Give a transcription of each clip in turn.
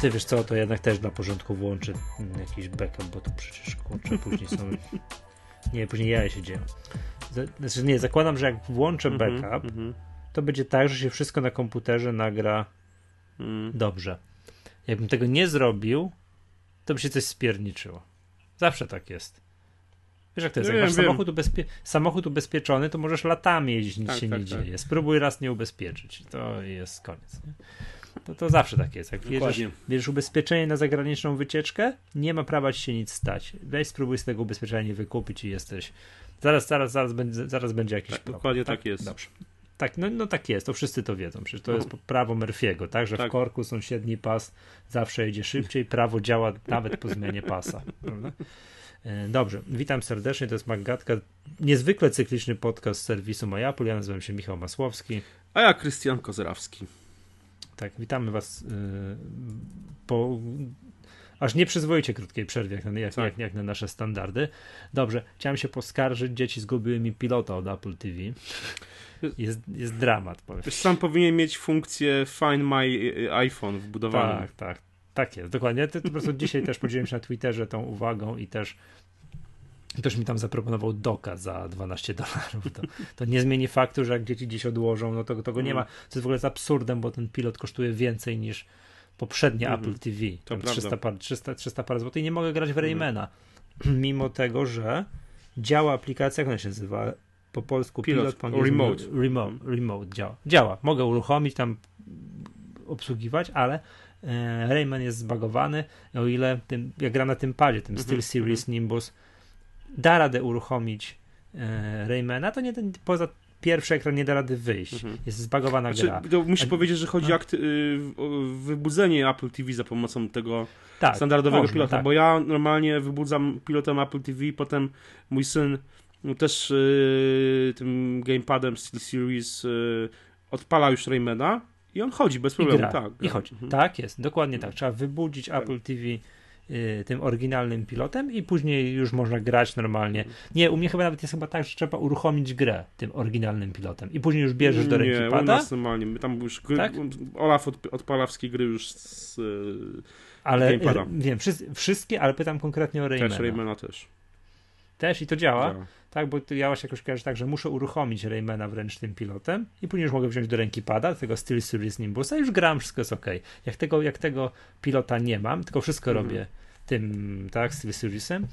Ty wiesz co, to jednak też dla porządku włączę jakiś backup, bo to przecież kurczę, później są... Nie, później jaja się dzieją. Znaczy nie, zakładam, że jak włączę mm -hmm, backup, mm -hmm. to będzie tak, że się wszystko na komputerze nagra mm. dobrze. Jakbym tego nie zrobił, to by się coś spierniczyło. Zawsze tak jest. Wiesz jak to jest, jak masz samochód, ubezpie samochód ubezpieczony, to możesz latami jeździć, nic tak, się tak, nie tak. dzieje. Spróbuj raz nie ubezpieczyć. To jest koniec. Nie? To, to zawsze tak jest. Jak bierzesz, bierzesz ubezpieczenie na zagraniczną wycieczkę, nie ma prawa ci się nic stać. Weź spróbuj z tego ubezpieczenia wykupić i jesteś. Zaraz, zaraz, zaraz, będzie, zaraz będzie jakiś tak, problem. Dokładnie tak, tak jest. Dobrze. Tak, no, no tak jest, to wszyscy to wiedzą. Przecież to no. jest prawo Murphy'ego, tak? Że tak. w korku sąsiedni pas zawsze jedzie szybciej, prawo działa nawet po zmianie pasa. Prawda? E, dobrze, witam serdecznie, to jest Maggatka, niezwykle cykliczny podcast z serwisu MyApple, ja nazywam się Michał Masłowski. A ja Krystian Kozerawski. Tak, witamy was yy, po aż nieprzyzwoicie krótkiej przerwie, jak, jak, tak. jak, jak, na nasze standardy. Dobrze, chciałem się poskarżyć, dzieci zgubiły mi pilota od Apple TV. Jest, jest dramat. Powiem. Sam powinien mieć funkcję Find My iPhone wbudowaną. Tak, tak. Tak jest, dokładnie. To, po prostu dzisiaj też podzieliłem się na Twitterze tą uwagą i też Ktoś mi tam zaproponował doka za 12 dolarów. To, to, nie zmieni faktu, że jak dzieci gdzieś odłożą, no to tego nie ma. Co jest w ogóle z absurdem, bo ten pilot kosztuje więcej niż poprzednie mm -hmm. Apple TV. To 300 par, 300, 300 par złotych i nie mogę grać w Raymana. Mm. Mimo tego, że działa aplikacja, jak ona się nazywa? Po polsku pilot, pilot remote. remote. Remote działa. Działa. Mogę uruchomić, tam obsługiwać, ale e, Rayman jest zbagowany, o ile tym, jak gram na tym padzie, tym mm -hmm. SteelSeries mm -hmm. Nimbus da radę uruchomić e, Raymana, to nie ten, poza pierwszy ekran nie da rady wyjść. Mhm. Jest zbagowana znaczy, gra. To muszę A, powiedzieć, że chodzi no. o y, wybudzenie Apple TV za pomocą tego tak, standardowego można, pilota, tak. bo ja normalnie wybudzam pilotem Apple TV, potem mój syn no, też y, tym gamepadem SteelSeries y, odpala już Raymana i on chodzi bez problemu. I, tak, I chodzi. Mhm. Tak jest, dokładnie tak. Trzeba wybudzić tak. Apple TV tym oryginalnym pilotem i później już można grać normalnie. Nie, u mnie chyba nawet jest chyba tak, że trzeba uruchomić grę tym oryginalnym pilotem i później już bierzesz do ręki Nie, pada. u nas normalnie, my tam już gry, tak? Olaf od, odpala gry już z ale wiem, wszystkie, ale pytam konkretnie o Raymana. Też Raymana też. Też i to działa? działa. Tak, bo ja właśnie jakoś kojarzę tak, że muszę uruchomić Raymana wręcz tym pilotem i później już mogę wziąć do ręki pada, tego Steel Series Nimbusa i już gram, wszystko jest ok. Jak tego, jak tego pilota nie mam, tylko wszystko mm. robię tym, tak, Steel Seriesem,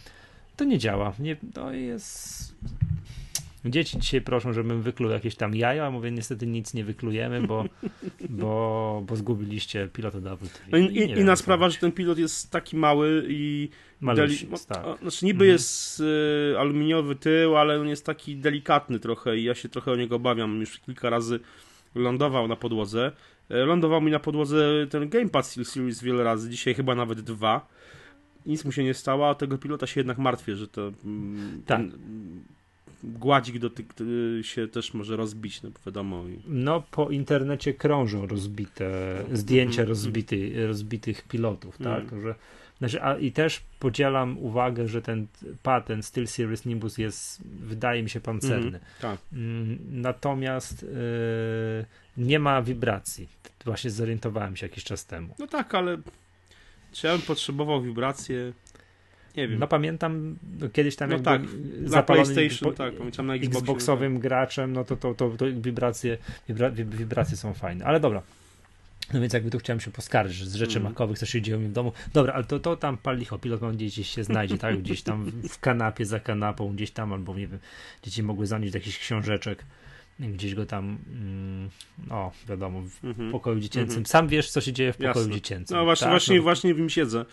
to nie działa. Nie, to jest Dzieci dzisiaj proszą, żebym wykluł jakieś tam jaja, a mówię, niestety nic nie wyklujemy, bo, bo, bo zgubiliście pilota do. No i, i, inna sprawa, że ten pilot jest taki mały i deli... tak. znaczy niby mhm. jest y, aluminiowy tył, ale on jest taki delikatny trochę i ja się trochę o niego obawiam. Już kilka razy lądował na podłodze. E, lądował mi na podłodze ten Gamepad Steel Series wiele razy, dzisiaj chyba nawet dwa. Nic mu się nie stało, a tego pilota się jednak martwię, że to mm, tak. ten, gładzik dotyk się też może rozbić, no wiadomo. No po internecie krążą rozbite zdjęcia mm, rozbity, rozbitych pilotów, tak, mm. że znaczy, a, I też podzielam uwagę, że ten patent Steel Series Nimbus jest, wydaje mi się, pancerny. Mm, tak. Mm, natomiast yy, nie ma wibracji. Właśnie zorientowałem się jakiś czas temu. No tak, ale czy ja bym potrzebował wibracje? Nie wiem. No pamiętam no, kiedyś tam no tak, na PlayStation, po, tak, pamiętam na Xboxie, Xboxowym tak. graczem, no to, to, to, to wibracje, wibra, wibracje są fajne. Ale dobra. No więc jakby tu chciałem się poskarżyć, że z rzeczy mm. makowych co się dzieją mi w domu. Dobra, ale to, to tam pal licho, pilot mam gdzieś się znajdzie, tak? Gdzieś tam w kanapie, za kanapą, gdzieś tam, albo nie wiem, dzieci mogły zanieść jakichś książeczek gdzieś go tam, mm, o, wiadomo, w mm -hmm. pokoju dziecięcym. Mm -hmm. Sam wiesz, co się dzieje w pokoju Jasne. dziecięcym. No właśnie, tak? właśnie, no. właśnie w nim siedzę,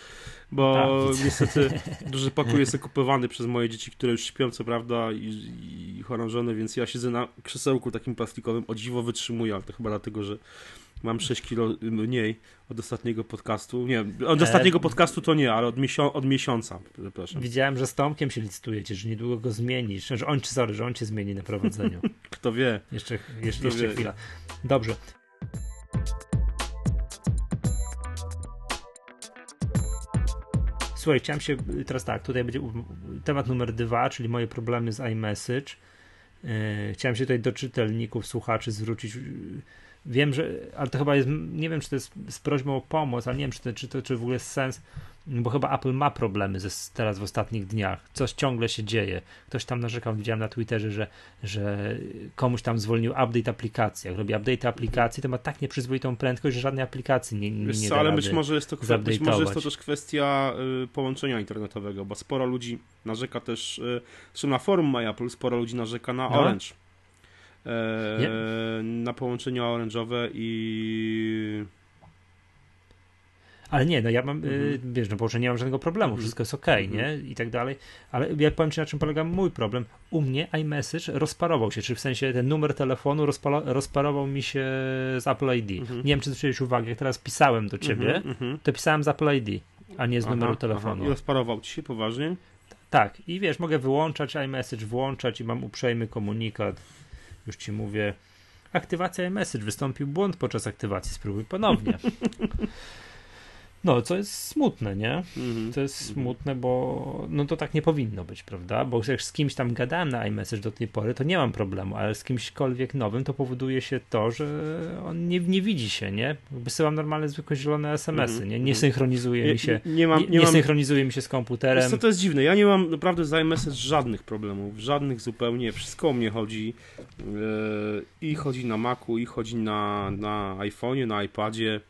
bo tak, niestety duży pokój jest okupowany przez moje dzieci, które już śpią, co prawda, i, i chorążone, więc ja siedzę na krzesełku takim plastikowym, o dziwo wytrzymuję, ale to chyba dlatego, że Mam 6 kilo mniej od ostatniego podcastu. Nie, od e, ostatniego podcastu to nie, ale od, miesią od miesiąca, przepraszam. Widziałem, że z Tomkiem się licytujecie, że niedługo go zmienisz. Że on, sorry, że on cię zmieni na prowadzeniu. Kto wie. Jeszcze, jeszcze, Kto jeszcze wie. chwila. Dobrze. Słuchaj, chciałem się, teraz tak, tutaj będzie temat numer dwa, czyli moje problemy z iMessage. E, chciałem się tutaj do czytelników, słuchaczy zwrócić wiem, że, ale to chyba jest, nie wiem, czy to jest z prośbą o pomoc, ale nie wiem, czy to, czy to czy w ogóle jest sens, bo chyba Apple ma problemy ze, teraz w ostatnich dniach. Coś ciągle się dzieje. Ktoś tam narzekał, widziałem na Twitterze, że, że komuś tam zwolnił update aplikacji. Jak robi update aplikacji, to ma tak nieprzyzwoitą prędkość, że żadnej aplikacji nie, nie, Wiesz co, da ale być może, jest to być może jest to też kwestia y, połączenia internetowego, bo sporo ludzi narzeka też, y, zresztą na forum My Apple sporo ludzi narzeka na no. Orange. E, na połączenie orange'owe i ale nie, no ja mam, y, mhm. wiesz, no bo nie mam żadnego problemu, mhm. wszystko jest ok, mhm. nie? I tak dalej. Ale ja powiem ci, na czym polega mój problem. U mnie iMessage rozparował się, czy w sensie ten numer telefonu rozparował mi się z Apple ID. Nie wiem, czy zwróciłeś uwagę, jak teraz pisałem do ciebie, to pisałem z Apple ID, a nie z aha, numeru telefonu. Aha. I rozparował ci się poważnie? Tak, i wiesz, mogę wyłączać iMessage, włączać i mam uprzejmy komunikat. Już ci mówię, aktywacja iMessage, wystąpił błąd podczas aktywacji, spróbuj ponownie. No, co jest smutne, nie? Mm-hmm. To jest smutne, bo no to tak nie powinno być, prawda? Bo jak z kimś tam gadałem na iMessage do tej pory, to nie mam problemu, ale z kimśkolwiek nowym to powoduje się to, że on nie, nie widzi się, nie? Wysyłam normalne, zwykłe zielone SMS-y, mm-hmm. nie? Nie synchronizuje nie, mi się, nie, nie, mam, nie, nie mam... synchronizuje mi się z komputerem. Co to jest dziwne, ja nie mam naprawdę z iMessage żadnych problemów, żadnych zupełnie, wszystko o mnie chodzi yy, i chodzi na Macu, i chodzi na, na iPhone'ie, na iPadzie.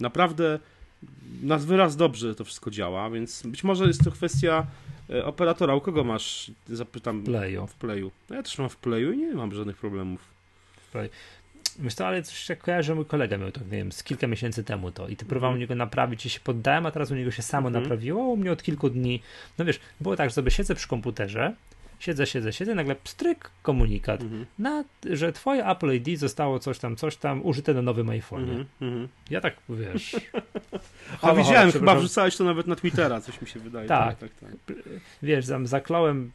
Naprawdę na wyraz dobrze to wszystko działa, więc być może jest to kwestia e, operatora. U kogo masz? Zapytam. Playu. W Playu. No ja też mam w Playu i nie mam żadnych problemów. W to, ale coś jak kojarzę, mój kolega miał to, nie wiem, z kilka miesięcy temu to i ty próbowałem mm. u niego naprawić i się poddałem, a teraz u niego się samo mm. naprawiło, u mnie od kilku dni, no wiesz, było tak, że sobie siedzę przy komputerze, siedzę, siedzę, siedzę, nagle pstryk, komunikat, -hmm. na, że twoje Apple ID zostało coś tam, coś tam użyte na nowym iPhone'ie. Mm -hmm. Ja tak, wiesz... A widziałem, chyba wrzucałeś to nawet na Twittera, coś mi się wydaje. Tak, tak, tak. tak. Wiesz, tam zakląłem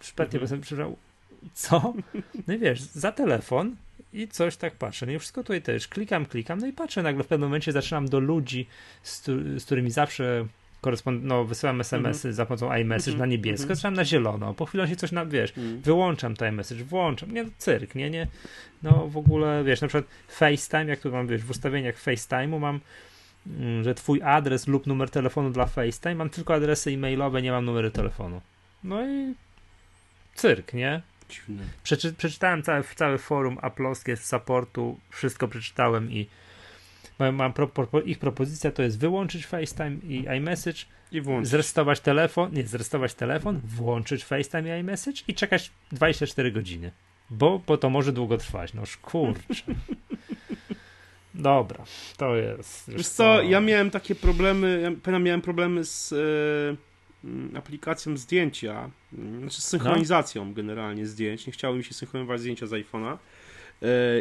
szpetnie, mm -hmm. co? No i wiesz, za telefon i coś tak patrzę. No i wszystko tutaj też klikam, klikam, no i patrzę, nagle w pewnym momencie zaczynam do ludzi, z, z którymi zawsze korespond- no, wysyłam SMS-y mm-hmm. za pomocą iMessage mm-hmm. na niebiesko, mm-hmm. na zielono. Po chwilę się coś na, wiesz, mm. wyłączam to iMessage, włączam. Nie, cyrk, nie, nie. No w ogóle, wiesz, na przykład FaceTime, jak tu mam, wiesz, w ustawieniach FaceTime'u mam, mm, że twój adres lub numer telefonu dla FaceTime, mam tylko adresy e-mailowe, nie mam numeru telefonu. No i cyrk, nie? Przeczy- przeczytałem całe, całe forum aploskie z supportu, wszystko przeczytałem i mam pro, pro, ich propozycja to jest wyłączyć FaceTime i iMessage, I włączyć. zrestować telefon, nie, zrestować telefon, włączyć FaceTime i iMessage i czekać 24 godziny. Bo, bo to może długo trwać. No kurczę. Dobra, to jest. Wiesz co, ja miałem takie problemy, ja miałem problemy z e, aplikacją zdjęcia, znaczy z synchronizacją no. generalnie zdjęć. Nie chciało mi się synchronizować zdjęcia z iPhone'a.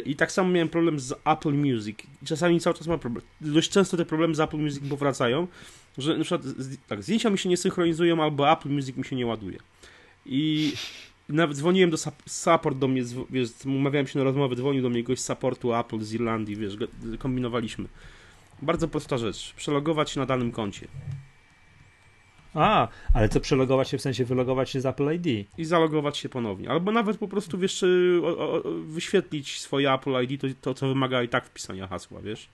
I tak samo miałem problem z Apple Music. Czasami cały czas mam problem. Dość często te problemy z Apple Music powracają, że na przykład tak, zdjęcia mi się nie synchronizują, albo Apple Music mi się nie ładuje. I nawet dzwoniłem do support do mnie, wiesz, umawiałem się na rozmowę, dzwonił do mnie gość z supportu Apple z Irlandii, wiesz, kombinowaliśmy. Bardzo prosta rzecz. Przelogować się na danym koncie. A, ale co przelogować się w sensie wylogować się z Apple ID? I zalogować się ponownie. Albo nawet po prostu wiesz, y, o, o, wyświetlić swoje Apple ID, to, to co wymaga i tak wpisania hasła, wiesz.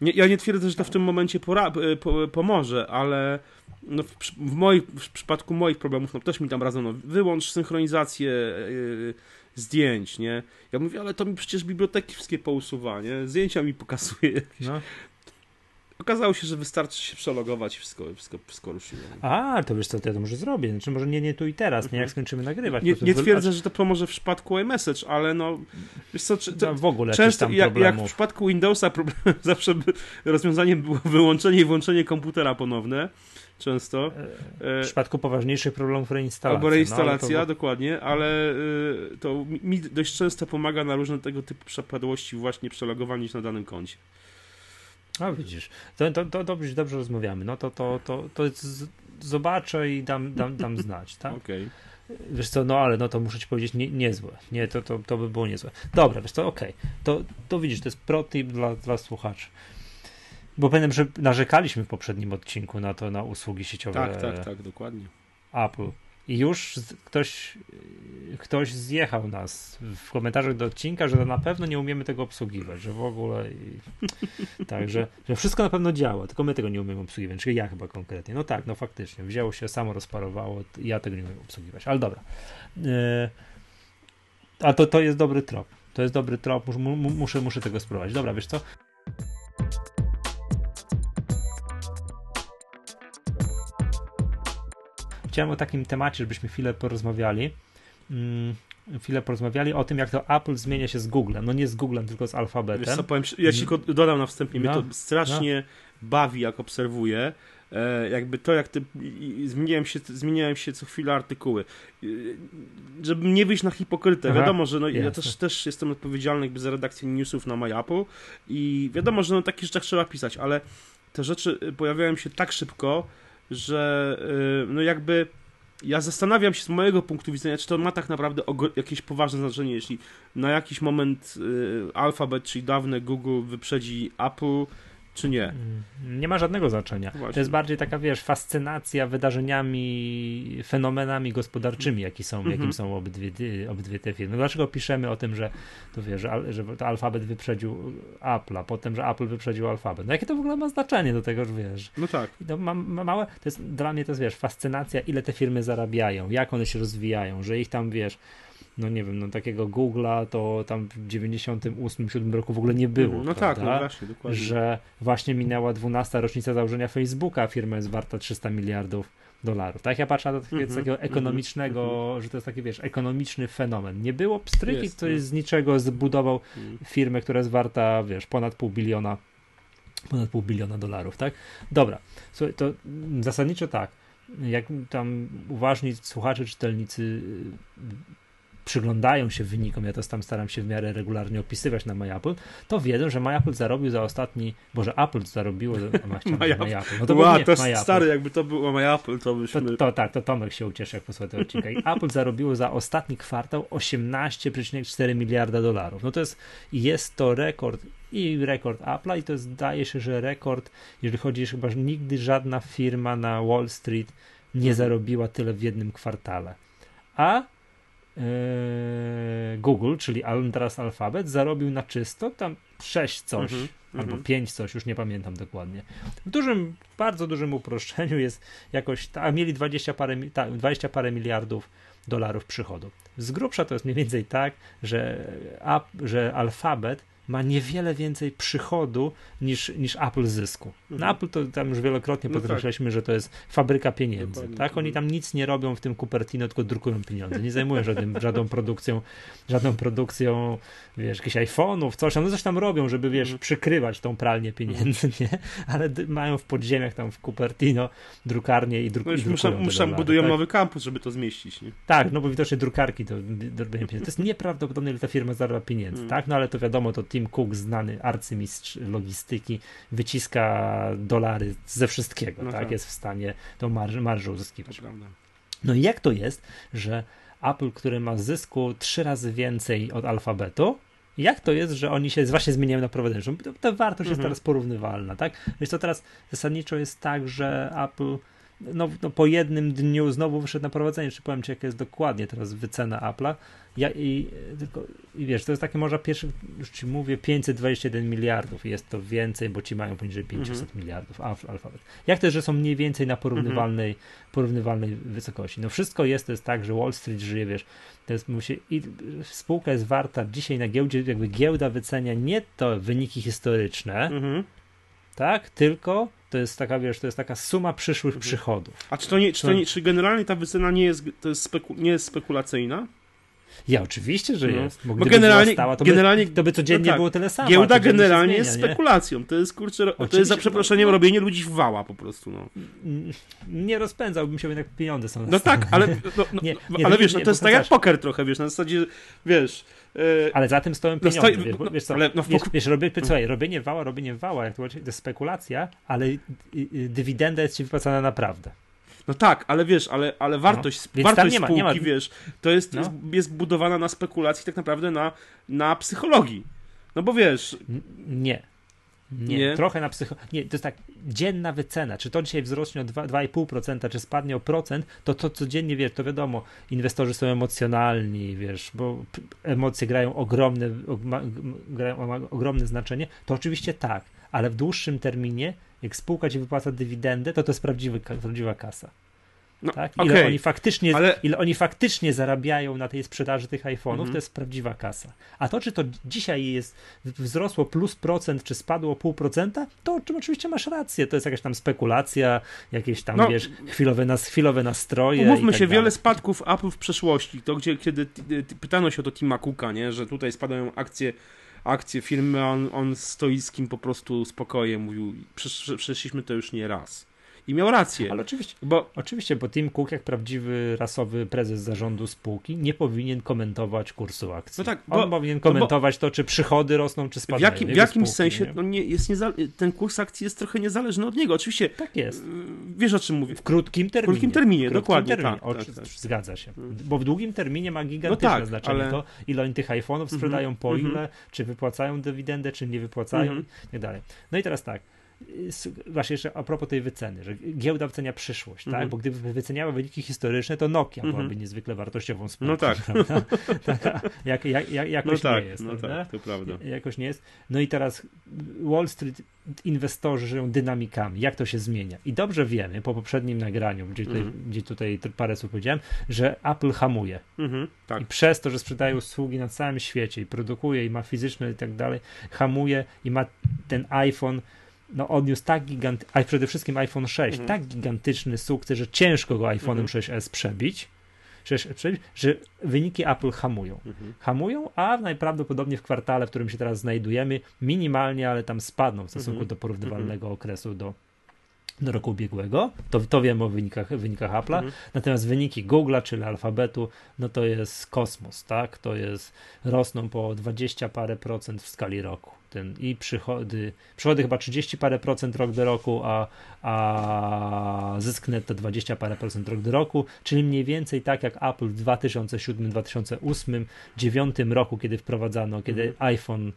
Nie, ja nie twierdzę, że to w tym momencie pora, po, pomoże, ale no w, w, moich, w przypadku moich problemów, no też mi tam razem, no, wyłącz synchronizację yy, zdjęć, nie? Ja mówię, ale to mi przecież biblioteki wszystkie pousuwa, nie? Zdjęcia mi pokazuje. No. Okazało się, że wystarczy się przelogować i wszystko, wszystko, wszystko ruszyło. A, to wiesz co, to ja to może zrobię. Znaczy może nie, nie tu i teraz, nie jak skończymy nagrywać. Nie, nie twierdzę, że to pomoże w przypadku iMessage, ale no, wiesz co, czy, no, w ogóle często jak, jak, w przypadku Windowsa problem, zawsze by, rozwiązaniem było wyłączenie i włączenie komputera ponowne. Często. E, w przypadku poważniejszych problemów reinstalacja. Albo reinstalacja, no, to... dokładnie, ale y, to mi dość często pomaga na różne tego typu przepadłości właśnie przelogowanie się na danym koncie. A widzisz, to, to, to dobrze, dobrze rozmawiamy. No to, to, to, to z, zobaczę i dam, dam, dam znać, tak? Okej. Okay. Wiesz co, no ale no to muszę ci powiedzieć, nie, niezłe. Nie, to, to, to by było niezłe. Dobra, wiesz co, okej. Okay. To, to widzisz, to jest pro tip dla, dla słuchaczy. Bo pamiętam, że narzekaliśmy w poprzednim odcinku na to, na usługi sieciowe. Tak, tak, tak, dokładnie. Apple. I już ktoś, ktoś zjechał nas w komentarzach do odcinka, że na pewno nie umiemy tego obsługiwać, że w ogóle. I... Także, że wszystko na pewno działa, tylko my tego nie umiemy obsługiwać, czyli ja chyba konkretnie. No tak, no faktycznie, wzięło się, samo rozparowało, ja tego nie umiem obsługiwać, ale dobra. Yy... A to, to jest dobry trop. To jest dobry trop, muszę, muszę, muszę tego spróbować. Dobra, wiesz co? Chciałem o takim temacie, żebyśmy chwilę porozmawiali. Mm, chwilę porozmawiali o tym, jak to Apple zmienia się z Googlem. No nie z Googlem, tylko z alfabetem. Wiesz co, powiem, ja ci mm. dodam na wstępie, no, mnie to strasznie no. bawi, jak obserwuję. E, jakby to, jak ty, zmieniałem się, zmieniałem się co chwilę artykuły. E, żeby nie wyjść na hipokrytę. Aha, wiadomo, że no, ja też, też jestem odpowiedzialny jakby za redakcję newsów na MyApple i wiadomo, że no, takich rzeczach trzeba pisać, ale te rzeczy pojawiają się tak szybko, że y, no jakby ja zastanawiam się z mojego punktu widzenia, czy to ma tak naprawdę jakieś poważne znaczenie, jeśli na jakiś moment y, Alphabet, czyli dawne Google wyprzedzi Apple, czy nie? Mm, nie ma żadnego znaczenia. Właśnie. To jest bardziej taka, wiesz, fascynacja wydarzeniami, fenomenami gospodarczymi, jakie są, mm -hmm. jakim są obydwie, obydwie te firmy. Dlaczego piszemy o tym, że to wiesz, że, że to Alphabet wyprzedził Apple, a potem, że Apple wyprzedził Alphabet. No jakie to w ogóle ma znaczenie do tego, że wiesz? No tak. ma, ma małe, to jest, dla mnie to jest, wiesz, fascynacja, ile te firmy zarabiają, jak one się rozwijają, że ich tam, wiesz, no nie wiem, no takiego Google'a to tam w 98-7 roku w ogóle nie było. No prawda? tak, no właśnie, dokładnie. Że właśnie minęła 12 rocznica założenia Facebooka, firma jest warta 300 miliardów dolarów. Tak ja patrzę na to mm -hmm, takiego mhm, ekonomicznego, mm -hmm. że to jest taki, wiesz, ekonomiczny fenomen. Nie było pstryki, który no. z niczego zbudował mm. firmę, która jest warta, wiesz, ponad pół biliona ponad pół biliona dolarów, tak? Dobra, słuchaj, to zasadniczo tak, jak tam uważni słuchacze, czytelnicy przyglądają się wynikom, ja to tam staram się w miarę regularnie opisywać na MyApple, to wiedzą, że MyApple zarobił za ostatni, boże Apple zarobiło za MyApple. No to wow, to jest stary, jakby to było MyApple, to byśmy... To, to, tak, to Tomek się ucieszy, jak posłucha tego odcinka. I Apple zarobiło za ostatni kwartał 18,4 miliarda dolarów. No to jest, jest to rekord i rekord Apple'a i to zdaje się, że rekord, jeżeli chodzi, chyba że nigdy żadna firma na Wall Street nie zarobiła tyle w jednym kwartale. A Google, czyli teraz Alphabet, zarobił na czysto tam 6 coś, mm -hmm, albo mm -hmm. 5 coś, już nie pamiętam dokładnie. W dużym, bardzo dużym uproszczeniu jest jakoś, a mieli 20 parę, ta, 20 parę miliardów dolarów przychodu. Z grubsza to jest mniej więcej tak, że, że Alphabet ma niewiele więcej przychodu niż, niż Apple zysku. Mhm. Na Apple to tam już wielokrotnie no podkreślaliśmy, tak. że to jest fabryka pieniędzy. Dokładnie. Tak, oni tam nic nie robią w tym Cupertino, tylko drukują pieniądze. Nie zajmują żadnym, żadną produkcją, żadną produkcją, wiesz, jakichś iPhone'ów, coś no coś tam robią, żeby, wiesz, mhm. przykrywać tą pralnię pieniędzy, nie? Ale mają w podziemiach tam w Cupertino drukarnię i, druk, no i muszą, muszą budują tak? nowy kampus, żeby to zmieścić, nie? Tak, no bo widocznie drukarki to, to, to jest nieprawdopodobne, ile ta firma zarabia pieniędzy, mm. tak? No ale to wiadomo, to Tim Cook, znany arcymistrz logistyki, wyciska dolary ze wszystkiego, no tak? tak? Jest w stanie tą marżę, marżę uzyskiwać. No i jak to jest, że Apple, który ma zysku trzy razy więcej od alfabetu, jak to jest, że oni się właśnie zmieniają na? To, ta wartość mhm. jest teraz porównywalna, tak? Więc to teraz zasadniczo jest tak, że Apple no, no, po jednym dniu znowu wyszedł na prowadzenie. Czy powiem ci, jaka jest dokładnie teraz wycena Apple'a. Ja, i, tylko, I wiesz, to jest takie może pierwszy, już ci mówię, 521 miliardów. Jest to więcej, bo ci mają poniżej 500 mhm. miliardów alfabet. Jak to, że są mniej więcej na porównywalnej, mhm. porównywalnej wysokości? No wszystko jest, to jest tak, że Wall Street żyje, wiesz, to jest, musi, i spółka jest warta dzisiaj na giełdzie, jakby giełda wycenia nie to wyniki historyczne, mhm. tak, tylko to jest taka, wiesz, to jest taka suma przyszłych przychodów. A czy to nie, czy, to nie, czy generalnie ta wycena nie jest, to jest speku, nie jest spekulacyjna? Ja oczywiście, że no. jest. Bo, bo generalnie, stała, to, generalnie, by, to by codziennie no tak. było tyle samo. Giełda generalnie zmienia, jest spekulacją. Nie? To jest kurczę, oczywiście, to jest za przeproszeniem no, robienie ludzi w wała po prostu. No. Nie rozpędzałbym się, jednak pieniądze są. No tak, ale, no, no, nie, nie, ale wiesz, no, to jest tak jak poker trochę, wiesz, na zasadzie, wiesz, E, ale za tym stoją pieniądze. No stoi, wiesz, wiesz, co, ale no wiesz, wiesz robię, słuchaj, robienie wała, robienie wała, jak to, to jest spekulacja, ale dywidenda jest ci wypłacana naprawdę. No tak, ale wiesz, ale, ale wartość, no, wartość nie ma, spółki, nie ma. wiesz, to jest, no. jest, jest budowana na spekulacji tak naprawdę na, na psychologii. No bo wiesz... Nie. Nie, nie, trochę na psycho... Nie, to jest tak, dzienna wycena. Czy to dzisiaj wzrośnie o 2,5%, czy spadnie o procent, to to codziennie, wiesz, to wiadomo, inwestorzy są emocjonalni, wiesz, bo emocje grają ogromne, grają ogromne znaczenie. To oczywiście tak, ale w dłuższym terminie, jak spółka ci wypłaca dywidendę, to to jest prawdziwy, prawdziwa kasa. No, tak? ile, okay. oni faktycznie, ale... ile oni faktycznie zarabiają na tej sprzedaży tych iPhone'ów, mm -hmm. to jest prawdziwa kasa. A to, czy to dzisiaj jest wzrosło plus procent, czy spadło pół procenta, to oczywiście masz rację. To jest jakaś tam spekulacja, jakieś tam, no, wiesz, chwilowe, nas, chwilowe nastroje. Umówmy tak się, dalej. wiele spadków Apple w przeszłości, to gdzie, kiedy pytano się o to Tima Cooka, nie, że tutaj spadają akcje akcje firmy, on, on stoickim po prostu spokojem mówił, przeszliśmy to już nie raz. I miał rację. Ale oczywiście, bo, oczywiście, bo Tim Cook, jak prawdziwy rasowy prezes zarządu spółki, nie powinien komentować kursu akcji. No tak, bo, On powinien komentować to, czy przychody rosną, czy spadają. W, jakim, w jakimś spółki, sensie nie? No nie, jest ten kurs akcji jest trochę niezależny od niego. Oczywiście. Tak jest. Y, wiesz o czym mówię. W krótkim terminie. W krótkim terminie, krótkim dokładnie. Terminie. Tak, tak, tak, Zgadza się. Mm. Bo w długim terminie ma gigantyczne no tak, znaczenie ale... to, ile oni tych iPhone'ów mhm, sprzedają, po mm -hmm. ile, czy wypłacają dywidendę, czy nie wypłacają mm -hmm. i tak dalej. No i teraz tak właśnie jeszcze a propos tej wyceny, że giełda wycenia przyszłość, tak? Mhm. Bo gdyby wyceniała wyniki historyczne, to Nokia mm byłaby niezwykle wartościową spółką. No tak. Taka, jak, jak, jak, jakoś no tak, nie jest. No tak, to prawda. Jakoś nie jest. No i teraz Wall Street inwestorzy żyją dynamikami, jak to się zmienia. I dobrze wiemy po poprzednim nagraniu, gdzie tutaj, mm gdzie tutaj parę słów powiedziałem, że Apple hamuje. Mm tak. I przez to, że sprzedaje usługi na całym świecie i produkuje i ma fizyczne i tak dalej, hamuje i ma ten iPhone no odniósł tak gigantyczny, a przede wszystkim iPhone 6, mhm. tak gigantyczny sukces, że ciężko go iPhone'em mhm. 6s przebić, że, że wyniki Apple hamują. Mhm. Hamują, a najprawdopodobniej w kwartale, w którym się teraz znajdujemy, minimalnie, ale tam spadną w stosunku mhm. do porównywalnego mhm. okresu do, do roku ubiegłego. To, to wiemy o wynikach, wynikach Apple'a. Mhm. Natomiast wyniki Google'a, czyli alfabetu, no to jest kosmos, tak? To jest, rosną po 20 parę procent w skali roku i przychody, przychody chyba 30 parę procent rok do roku, a, a zysk netto 20 parę procent rok do roku, czyli mniej więcej tak jak Apple w 2007, 2008, 2009 roku, kiedy wprowadzano, kiedy mm. iPhone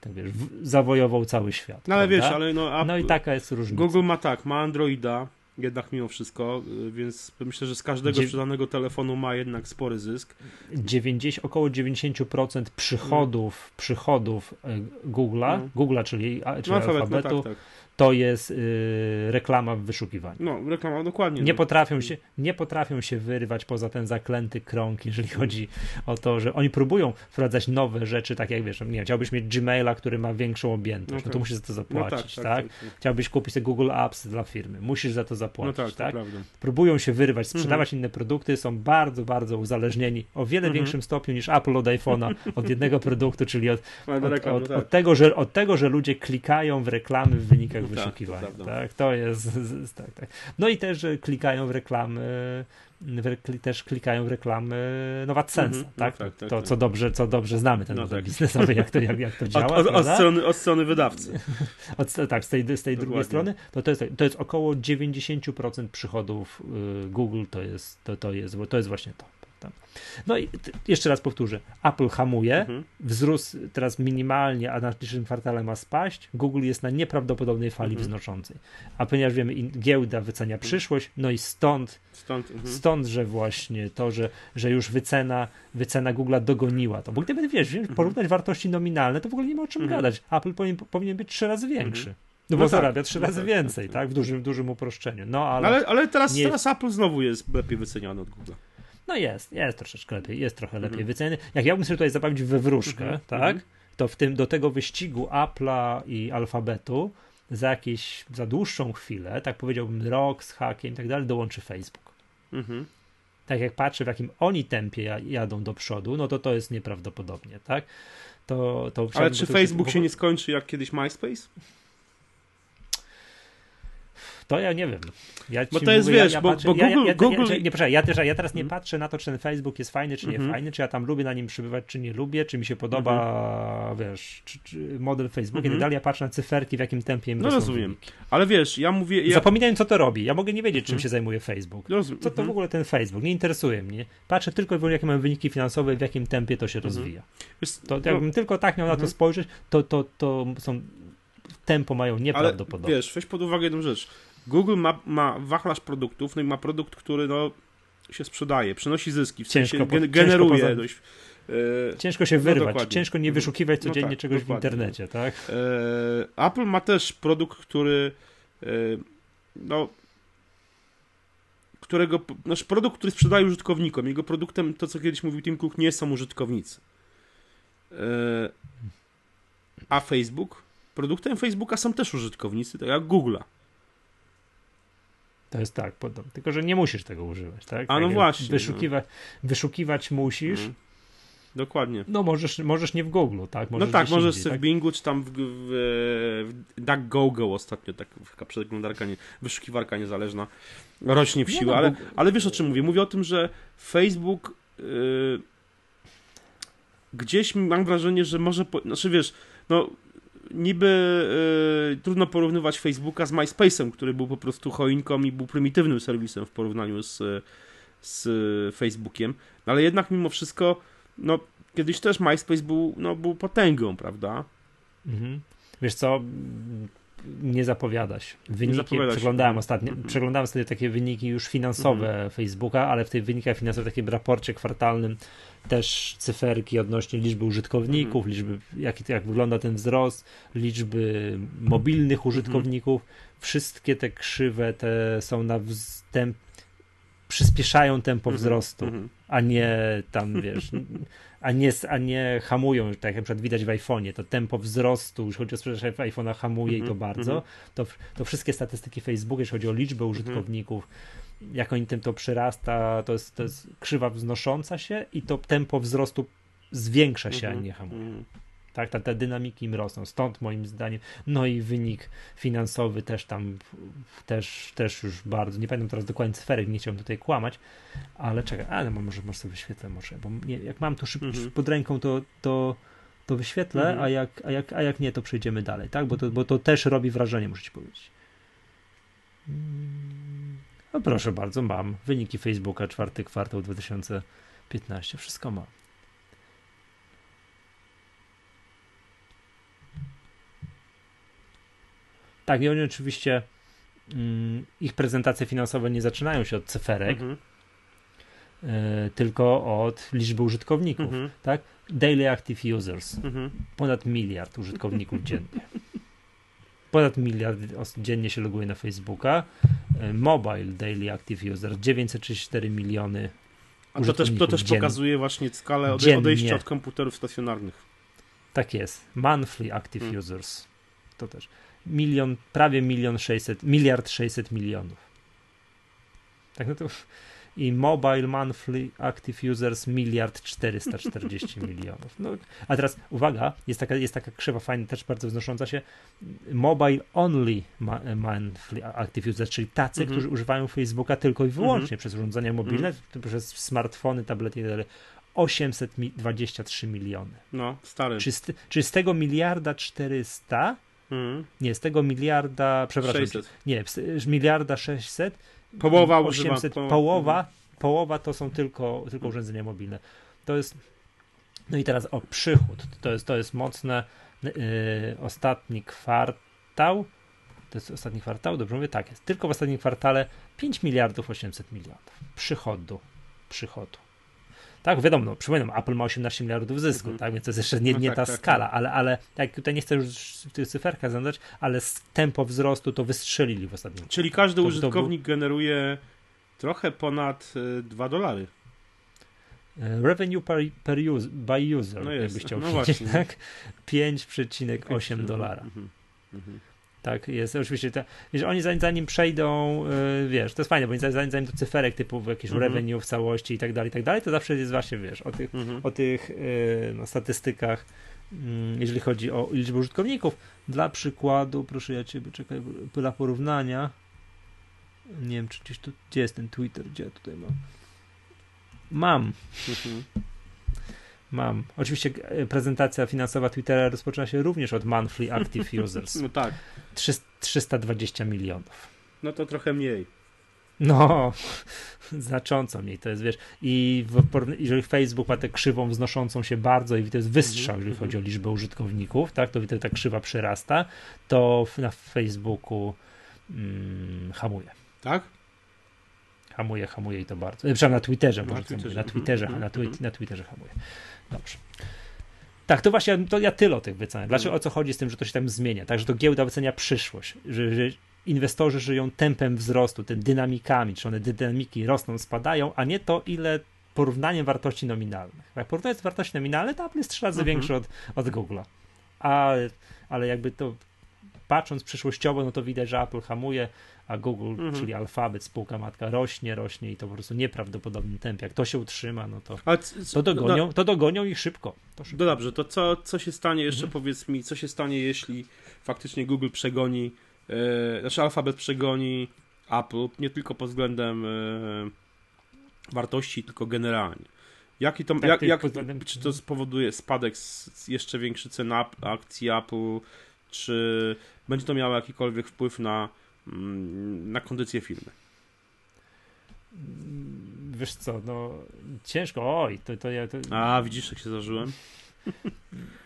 tak wiesz, zawojował cały świat. No ale prawda? wiesz, ale no, Apple, no i taka jest różnica. Google ma tak, ma Androida, jednak mimo wszystko, y, więc myślę, że z każdego Dziew... sprzedanego telefonu ma jednak spory zysk. 90, około 90% przychodów, przychodów y, Google'a, mm. Google'a, czyli, czyli no, alfabetu, no, tak, tak to jest y, reklama w wyszukiwaniu. No, reklama, dokładnie. Nie, no. potrafią się, nie potrafią się wyrwać poza ten zaklęty krąg, jeżeli chodzi o to, że oni próbują wprowadzać nowe rzeczy, tak jak wiesz, nie, chciałbyś mieć Gmaila, który ma większą objętość, no, no to musisz za to zapłacić, no tak, tak, tak? tak, Chciałbyś kupić sobie Google Apps dla firmy, musisz za to zapłacić, no tak? tak? Próbują się wyrwać, sprzedawać mhm. inne produkty, są bardzo, bardzo uzależnieni o wiele mhm. większym stopniu niż Apple od iPhone'a, od jednego produktu, czyli od, od, od, od, tak. tego, że, od tego, że ludzie klikają w reklamy w wynikach tak, wyszukiwania. To tak, to jest. Tak, tak. No i też klikają w reklamy, w, też klikają w reklamy no AdSense, mm -hmm, tak? No, tak, tak? To, tak. co dobrze, co dobrze znamy ten no, model tak. biznesowy, jak to, jak, jak to działa. Od, od, od, strony, od strony wydawcy. Od, tak, z tej, z tej drugiej strony, to, to, jest, to jest około 90% przychodów y, Google, to jest, to, to jest, bo to jest właśnie to. No i jeszcze raz powtórzę, Apple hamuje, mhm. wzrósł teraz minimalnie, a na pierwszym kwartale ma spaść. Google jest na nieprawdopodobnej fali mhm. wznoszącej. A ponieważ wiemy, giełda wycenia mhm. przyszłość, no i stąd, stąd, mhm. stąd że właśnie to, że, że już wycena, wycena Google'a dogoniła to. Bo gdyby, wiesz, mhm. porównać wartości nominalne, to w ogóle nie ma o czym mhm. gadać. Apple powinien, powinien być trzy razy większy. No bo no tak. zarabia trzy no razy tak, więcej, tak, tak, w dużym, dużym uproszczeniu. No, ale, ale, ale teraz, nie... teraz Apple znowu jest lepiej wyceniany od Google. No jest, jest troszeczkę lepiej, jest trochę lepiej mm. wyceniony. Jak ja bym sobie tutaj zabawić we wróżkę, -hmm. tak, to w tym, do tego wyścigu Apple'a i alfabetu za jakieś, za dłuższą chwilę, tak powiedziałbym rok z hakiem i tak dalej, dołączy Facebook. -hmm. Tak jak patrzę, w jakim oni tempie jadą do przodu, no to to jest nieprawdopodobnie, tak? To, to Ale czy Facebook się nie skończy jak kiedyś MySpace? To ja nie wiem. Ja bo to jest, mówię, wiesz, ja, ja bo, patrzę, bo, Google... Ja, ja, Google... nie, proszę, ja, też, ja teraz nie mhm. patrzę na to, czy ten Facebook jest fajny, czy nie mm -hmm. fajny, czy ja tam lubię na nim przybywać, czy nie lubię, czy mi się podoba, mm -hmm. wiesz, czy, czy model Facebooka mm -hmm. i tak dalej. Ja patrzę na cyferki, w jakim tempie im No rozumiem. Ale wiesz, ja mówię... Ja... Zapominałem, co to robi. Ja mogę nie wiedzieć, czym mhm. się zajmuje Facebook. Co to w ogóle ten Facebook? Nie interesuje mnie. Patrzę tylko i wyłącznie, jakie mam wyniki finansowe, w jakim tempie to się rozwija. To, jakbym no... tylko tak miał na to spojrzeć, to, to, to są tempo mają nieprawdopodobne. Ale wiesz, weź pod uwagę jedną rzecz. Google ma, ma wachlarz produktów, no i ma produkt, który no, się sprzedaje, przynosi zyski, w ciężko, sensie gen, generuje ciężko dość. E, ciężko się no wyrwać, no ciężko nie wyszukiwać no codziennie no tak, czegoś dokładnie. w internecie, tak? E, Apple ma też produkt, który e, no którego, nasz produkt, który sprzedaje użytkownikom. Jego produktem, to co kiedyś mówił Tim Cook, nie są użytkownicy. A Facebook? Produktem Facebooka są też użytkownicy, tak jak Google'a. To jest tak, podobnie. tylko że nie musisz tego używać, tak? A no tak właśnie. Wyszukiwać, no. wyszukiwać musisz. Mhm. Dokładnie. No możesz, możesz nie w Google, tak? Możesz no tak, możesz indziej, w tak? Bingu, czy tam w, w, w DuckGoGo ostatnio, tak, taka przeglądarka, nie, wyszukiwarka niezależna rośnie w siłę, no, ale, ale wiesz o czym mówię? Mówię o tym, że Facebook yy, gdzieś mam wrażenie, że może, po, znaczy wiesz, no niby yy, trudno porównywać Facebooka z MySpace'em, który był po prostu choinką i był prymitywnym serwisem w porównaniu z, z Facebookiem, no, ale jednak mimo wszystko, no kiedyś też MySpace był, no, był potęgą, prawda? Mhm. Wiesz co, nie zapowiada się. Wyniki, przeglądałem. Ostatnio, mm -hmm. przeglądałem ostatnio takie wyniki już finansowe mm -hmm. Facebooka, ale w tych wynikach finansowych, w takim raporcie kwartalnym też cyferki odnośnie liczby użytkowników, mm -hmm. liczby, jak, jak wygląda ten wzrost, liczby mobilnych użytkowników. Wszystkie te krzywe te są na wstęp przyspieszają tempo mhm. wzrostu, mhm. a nie tam, wiesz, a nie, a nie hamują, tak jak na przykład widać w iPhone'ie, to tempo wzrostu, jeśli chodzi o sprzedaż iPhone'a hamuje mm -hmm, i to mhm, bardzo, mm -hmm. to, to wszystkie statystyki Facebooka, jeśli chodzi o liczbę użytkowników, mm -hmm. jak oni tym to przyrasta, to jest, to jest krzywa wznosząca się i to tempo wzrostu zwiększa się, a nie hamuje. Tak, te, te dynamiki im rosną. Stąd moim zdaniem, no i wynik finansowy też tam, też, też już bardzo, nie pamiętam teraz dokładnie cyferek, nie chciałbym tutaj kłamać, ale czekaj, ale może, może sobie wyświetlę, może, bo nie, jak mam tu szybko mhm. pod ręką, to, to, to wyświetlę, mhm. a, jak, a, jak, a jak nie, to przejdziemy dalej, tak, bo to, bo to też robi wrażenie, muszę ci powiedzieć. No proszę bardzo, mam wyniki Facebooka, czwarty kwartał 2015, wszystko mam. Tak, i oni oczywiście mm, ich prezentacje finansowe nie zaczynają się od cyferek, mhm. y, tylko od liczby użytkowników. Mhm. Tak? Daily Active Users. Mhm. Ponad miliard użytkowników dziennie. Ponad miliard osób dziennie się loguje na Facebooka. Y, mobile Daily Active Users 934 miliony. A to też, to też pokazuje właśnie skalę ode, odejścia od komputerów stacjonarnych. Tak jest. Monthly Active hmm. Users. To też milion, prawie milion sześćset, miliard sześćset milionów. Tak, no to i mobile monthly active users miliard 440 milionów. No, a teraz uwaga, jest taka, jest taka krzywa fajna, też bardzo wznosząca się. Mobile only monthly active users, czyli tacy, mhm. którzy używają Facebooka tylko i wyłącznie mhm. przez urządzenia mobilne, mhm. przez smartfony, tablety i tak dalej. 823 miliony. No, stary. Czy z, czy z tego miliarda 400 Hmm. Nie, z tego miliarda, przepraszam, 600. nie, z miliarda 600, połowa 800, używa, połowa, hmm. połowa to są tylko, tylko urządzenia mobilne. To jest, no i teraz o przychód, to jest, to jest mocne, yy, ostatni kwartał, to jest ostatni kwartał, dobrze mówię, tak jest, tylko w ostatnim kwartale 5 miliardów 800 milionów przychodu, przychodu. Tak, wiadomo, no, przypominam, Apple ma 18 miliardów zysku, mm -hmm. tak, więc to jest jeszcze nie, nie no tak, ta tak, skala, tak. ale, ale jak tutaj nie chcę już tych cyferkach zadać, ale z tempo wzrostu to wystrzelili w ostatnim Czyli każdy to, użytkownik to był... generuje trochę ponad 2 y, dolary. E, revenue per, per use, by user, no jakbyś chciał no powiedzieć, tak? 5,8 dolara. Mm. Tak, jest oczywiście. To, wiesz, oni zanim, zanim przejdą, yy, wiesz, to jest fajne, bo zanim, zanim do cyferek typu jakieś mm -hmm. revenue w całości i tak dalej, i tak dalej, to zawsze jest właśnie, wiesz, o tych, mm -hmm. o tych yy, no, statystykach, yy, jeżeli chodzi o liczbę użytkowników. Dla przykładu, proszę ja ciebie, czekaj, dla porównania, nie wiem, czy gdzieś tu, gdzie jest ten Twitter, gdzie ja tutaj mam. Mam. -hmm. Mam. Oczywiście e, prezentacja finansowa Twittera rozpoczyna się również od monthly active users. No tak. 320 milionów. No to trochę mniej. No, znacząco mniej. To jest, wiesz, i w, jeżeli Facebook ma tę krzywą wznoszącą się bardzo i to jest wystrzał, jeżeli chodzi o liczbę użytkowników, tak, to widzę, ta krzywa przyrasta, to na Facebooku mm, hamuje. Tak? Hamuje, hamuje i to bardzo. Przepraszam, na Twitterze, na Twitterze, na Twitterze, na, twi na Twitterze hamuje. Dobrze. Tak, to właśnie to ja tyle o tych wycenach. Dlaczego o co chodzi z tym, że to się tam zmienia? Także to giełda wycenia przyszłość, że, że inwestorzy żyją tempem wzrostu, tym dynamikami, czy one dynamiki rosną, spadają, a nie to, ile porównaniem wartości nominalnych. Jak porównując wartości nominalne, to Apple jest trzy razy mhm. większy od, od Google'a. Ale, ale jakby to patrząc przyszłościowo, no to widać, że Apple hamuje, a Google, mhm. czyli Alphabet, spółka matka, rośnie, rośnie i to po prostu nieprawdopodobnym tempie. Jak to się utrzyma, no to, to, dogonią, no, to dogonią ich szybko. To szybko. No dobrze, to co, co się stanie jeszcze, mhm. powiedz mi, co się stanie, jeśli faktycznie Google przegoni Yy, znaczy Alphabet przegoni Apple nie tylko pod względem yy, wartości, tylko generalnie. Jaki to, tak, jak, jak, czy to spowoduje spadek, jeszcze większy cen akcji Apple, czy będzie to miało jakikolwiek wpływ na, na kondycję firmy? Wiesz co, no ciężko, oj, to, to ja... To... A, widzisz, jak się zażyłem?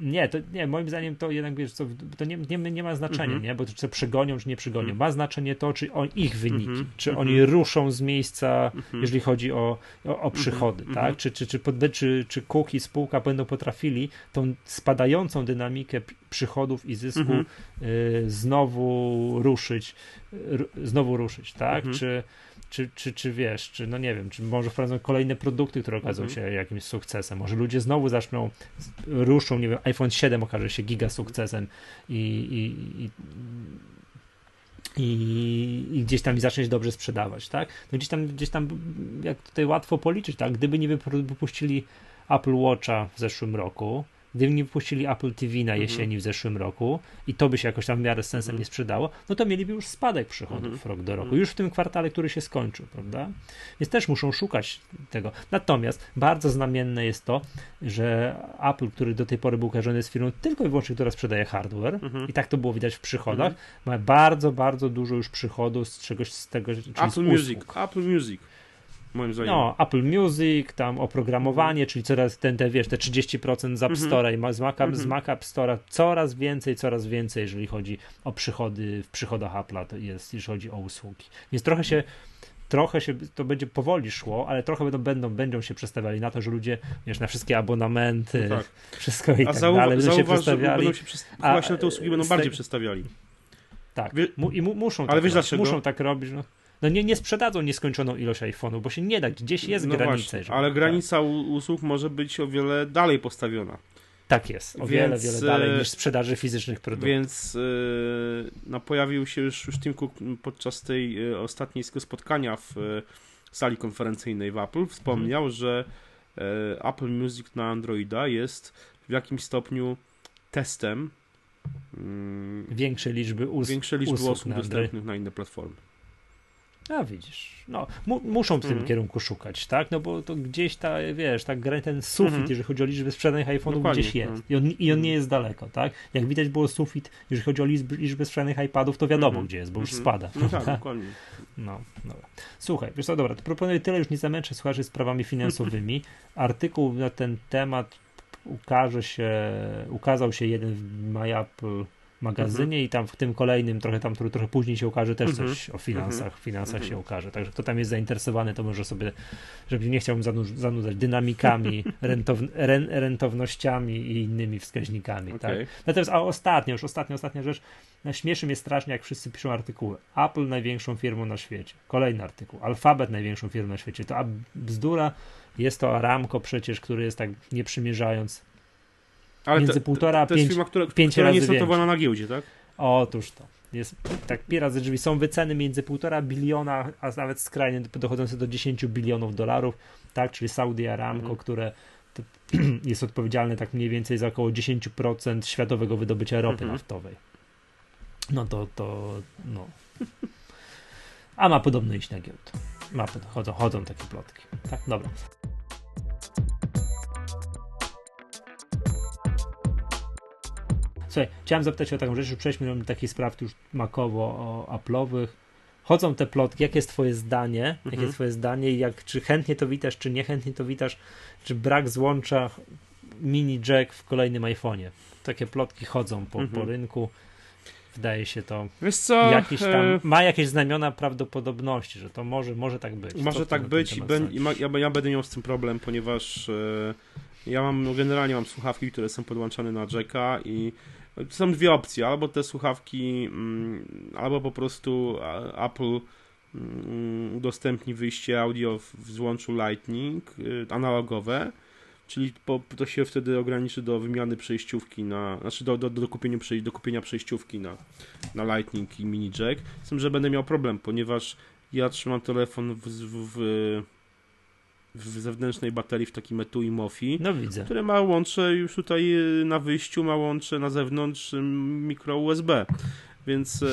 Nie, to nie, moim zdaniem to jednak wiesz, co, to nie, nie, nie ma znaczenia, mm -hmm. nie? Bo czy przegonią, czy nie przegonią. Mm -hmm. Ma znaczenie to, czy on, ich wyniki, mm -hmm. czy mhm. oni ruszą z miejsca, mhm. jeżeli chodzi o, o, o przychody, mhm. tak? Czy, czy, czy, czy, czy Cook i spółka będą potrafili tą spadającą dynamikę przychodów i zysku y, znowu ruszyć, y, znowu ruszyć, tak? Czy czy, czy, czy wiesz, czy no nie wiem, czy może wprowadzą kolejne produkty, które okazą mhm. się jakimś sukcesem. Może ludzie znowu zaczną, ruszą, nie wiem, iPhone 7 okaże się giga sukcesem i, i, i i, i, gdzieś tam zacząć dobrze sprzedawać, tak? No gdzieś tam, gdzieś tam, jak tutaj łatwo policzyć, tak? Gdyby nie wypuścili Apple Watcha w zeszłym roku, Gdyby nie wypuścili Apple TV na mhm. jesieni w zeszłym roku i to by się jakoś tam w miarę z sensem mhm. nie sprzedało, no to mieliby już spadek przychodów mhm. rok do roku, już w tym kwartale, który się skończył, prawda? Więc też muszą szukać tego. Natomiast bardzo znamienne jest to, że Apple, który do tej pory był kojarzony z firmą tylko i wyłącznie, która sprzedaje hardware, i tak to było widać w przychodach, ma bardzo, bardzo dużo już przychodów z czegoś z tego, Apple Music, Apple Music moim zdaniem. No, Apple Music, tam oprogramowanie, czyli coraz ten, te, wiesz, te 30% z App mhm. Store'a -hmm. i z Mac, -hmm. z Mac App Store'a coraz więcej, coraz więcej, jeżeli chodzi o przychody w przychodach Apple'a, to jest, jeżeli chodzi o usługi. Więc trochę się trochę się to będzie powoli szło, ale trochę będą, będą, będą się przestawiali na to, że ludzie, wiesz, na wszystkie abonamenty, no tak. wszystko i A tak dalej, będą się przestawiali. Będą się. A, właśnie na te usługi będą bardziej przestawiali. Tak, Wie... i mu, muszą ale tak wiesz robić. Muszą tak robić, no no nie, nie sprzedadzą nieskończoną ilość iPhone'ów, bo się nie da, gdzieś jest no granica. Właśnie, ale granica usług może być o wiele dalej postawiona. Tak jest, o wiele, wiele dalej e, niż sprzedaży fizycznych produktów. Więc yy, no, pojawił się już, już Tim Cook podczas tej yy, ostatniej spotkania w yy, sali konferencyjnej w Apple. Wspomniał, hmm. że Apple Music na Androida jest w jakimś stopniu testem mm, większej liczby, us większej liczby usług, usług dostępnych na inne platformy. A widzisz, no, mu, muszą w tym mm. kierunku szukać, tak? No bo to gdzieś ta, wiesz, tak ten sufit, mm. jeżeli chodzi o liczbę sprzedanych iPhone'ów, gdzieś jest. Mm. I, on, I on nie jest daleko, tak? Jak widać było sufit, jeżeli chodzi o liczbę, liczbę sprzedanych iPadów, to wiadomo mm. gdzie jest, bo już mhm. spada. No tak, dokładnie. No, dobra. Słuchaj, wiesz co, dobra, to proponuję tyle, już nie zamęczę słuchaczy sprawami finansowymi. Artykuł na ten temat ukaże się, ukazał się jeden w MyApple magazynie mhm. i tam w tym kolejnym, trochę tam, który trochę później się ukaże, też mhm. coś o finansach, mhm. finansach się ukaże. Także kto tam jest zainteresowany, to może sobie, żeby nie chciałbym zanudzać dynamikami, rentow, ren, rentownościami i innymi wskaźnikami. Okay. Tak? Natomiast a ostatnia, już ostatnia, ostatnia rzecz, śmieszy mnie strasznie, jak wszyscy piszą artykuły. Apple największą firmą na świecie. Kolejny artykuł. Alfabet największą firmą na świecie. To bzdura, jest to Aramco przecież, który jest tak nie przymierzając ale między to, półtora a to jest firma, która, pięć która razy nie jest na giełdzie, tak? Otóż to. Jest tak pięć razy drzwi. Są wyceny między półtora biliona, a nawet skrajnie dochodzące do 10 bilionów dolarów, tak? Czyli Saudi Aramco, mhm. które jest odpowiedzialne tak mniej więcej za około 10% światowego wydobycia ropy mhm. naftowej. No to, to, no. A ma podobno iść na giełdę. Ma, chodzą, chodzą takie plotki. Tak, dobra. Słuchaj, chciałem zapytać o taką rzecz, że przejdźmy do takich spraw już makowo o Apple'owych. chodzą te plotki, jakie jest twoje zdanie, mhm. jakie jest twoje zdanie i jak, czy chętnie to witasz, czy niechętnie to witasz, czy brak złącza mini jack w kolejnym iPhone'ie. Takie plotki chodzą po, mhm. po rynku. Wydaje się to. Wiesz co? Jakiś tam, e... ma jakieś znamiona prawdopodobności, że to może, może tak być. Może tak być i, ben, i ma, ja, ja, będę miał z tym problem, ponieważ e, ja mam, no generalnie mam słuchawki, które są podłączane na jacka i są dwie opcje, albo te słuchawki, mm, albo po prostu Apple mm, udostępni wyjście audio w złączu Lightning y, analogowe, czyli po, to się wtedy ograniczy do wymiany przejściówki na, znaczy do, do, do, kupienia, do kupienia przejściówki na, na Lightning i mini jack. Z tym, że będę miał problem, ponieważ ja trzymam telefon w, w, w w zewnętrznej baterii w takim etui MOFI, no widzę. które ma łącze już tutaj y, na wyjściu, ma łącze na zewnątrz y, mikro USB, więc...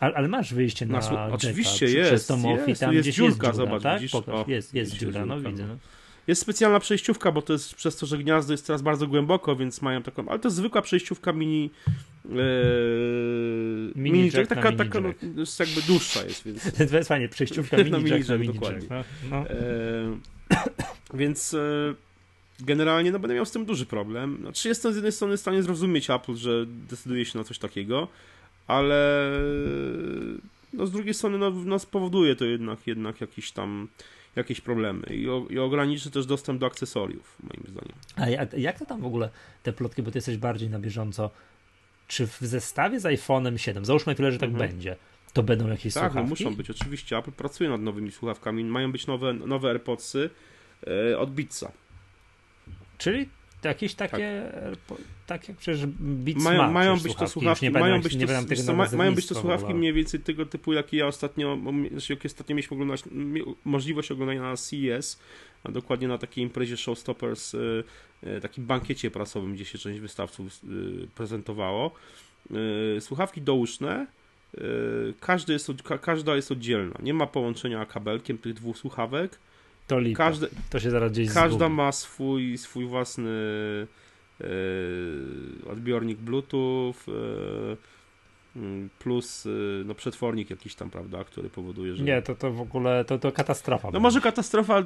Ale, ale, masz wyjście na, na Oczywiście jest, przez to MOFI, jest, tam jest dziurka, jest dziura, zobacz, tak? widzisz? O, jest, jest, dziura, no widzę. No. Jest specjalna przejściówka, bo to jest przez to, że gniazdo jest teraz bardzo głęboko, więc mają taką, ale to jest zwykła przejściówka mini e, mini, mini jack, taka, taka no, jest jakby dłuższa jest, więc... To jest fajnie, przejściówka mini, mini jack, mini dokładnie. No. no. E, więc e, generalnie no, będę miał z tym duży problem. Znaczy jestem z jednej strony w stanie zrozumieć Apple, że decyduje się na coś takiego, ale no, z drugiej strony no, no, spowoduje to jednak, jednak jakiś tam jakieś problemy i, o, i ograniczy też dostęp do akcesoriów, moim zdaniem. A jak, jak to tam w ogóle te plotki, bo ty jesteś bardziej na bieżąco, czy w zestawie z iPhone'em 7, załóżmy tyle, że tak mhm. będzie, to będą jakieś tak, no słuchawki? Tak, muszą być, oczywiście. Apple pracuje nad nowymi słuchawkami, mają być nowe, nowe AirPodsy e, od Beatsa. Czyli jakieś takie, tak. takie przecież Beats mają, ma, mają być to słuchawki, mają być to, to ma, mają być to słuchawki mniej więcej tego typu, jakie ja ostatnio, znaczy jakie ostatnio mieliśmy oglądać, możliwość oglądania na CES, a dokładnie na takiej imprezie Showstoppers, y, y, takim bankiecie prasowym, gdzie się część wystawców y, prezentowało. Słuchawki douszne, każdy jest, każda jest oddzielna, nie ma połączenia kabelkiem tych dwóch słuchawek, to lipa. Każde, to się zaraz gdzieś Każda zgubi. ma swój, swój własny odbiornik Bluetooth plus e, no, przetwornik jakiś tam, prawda, który powoduje, że... Nie, to, to w ogóle, to, to katastrofa. No może katastrofa,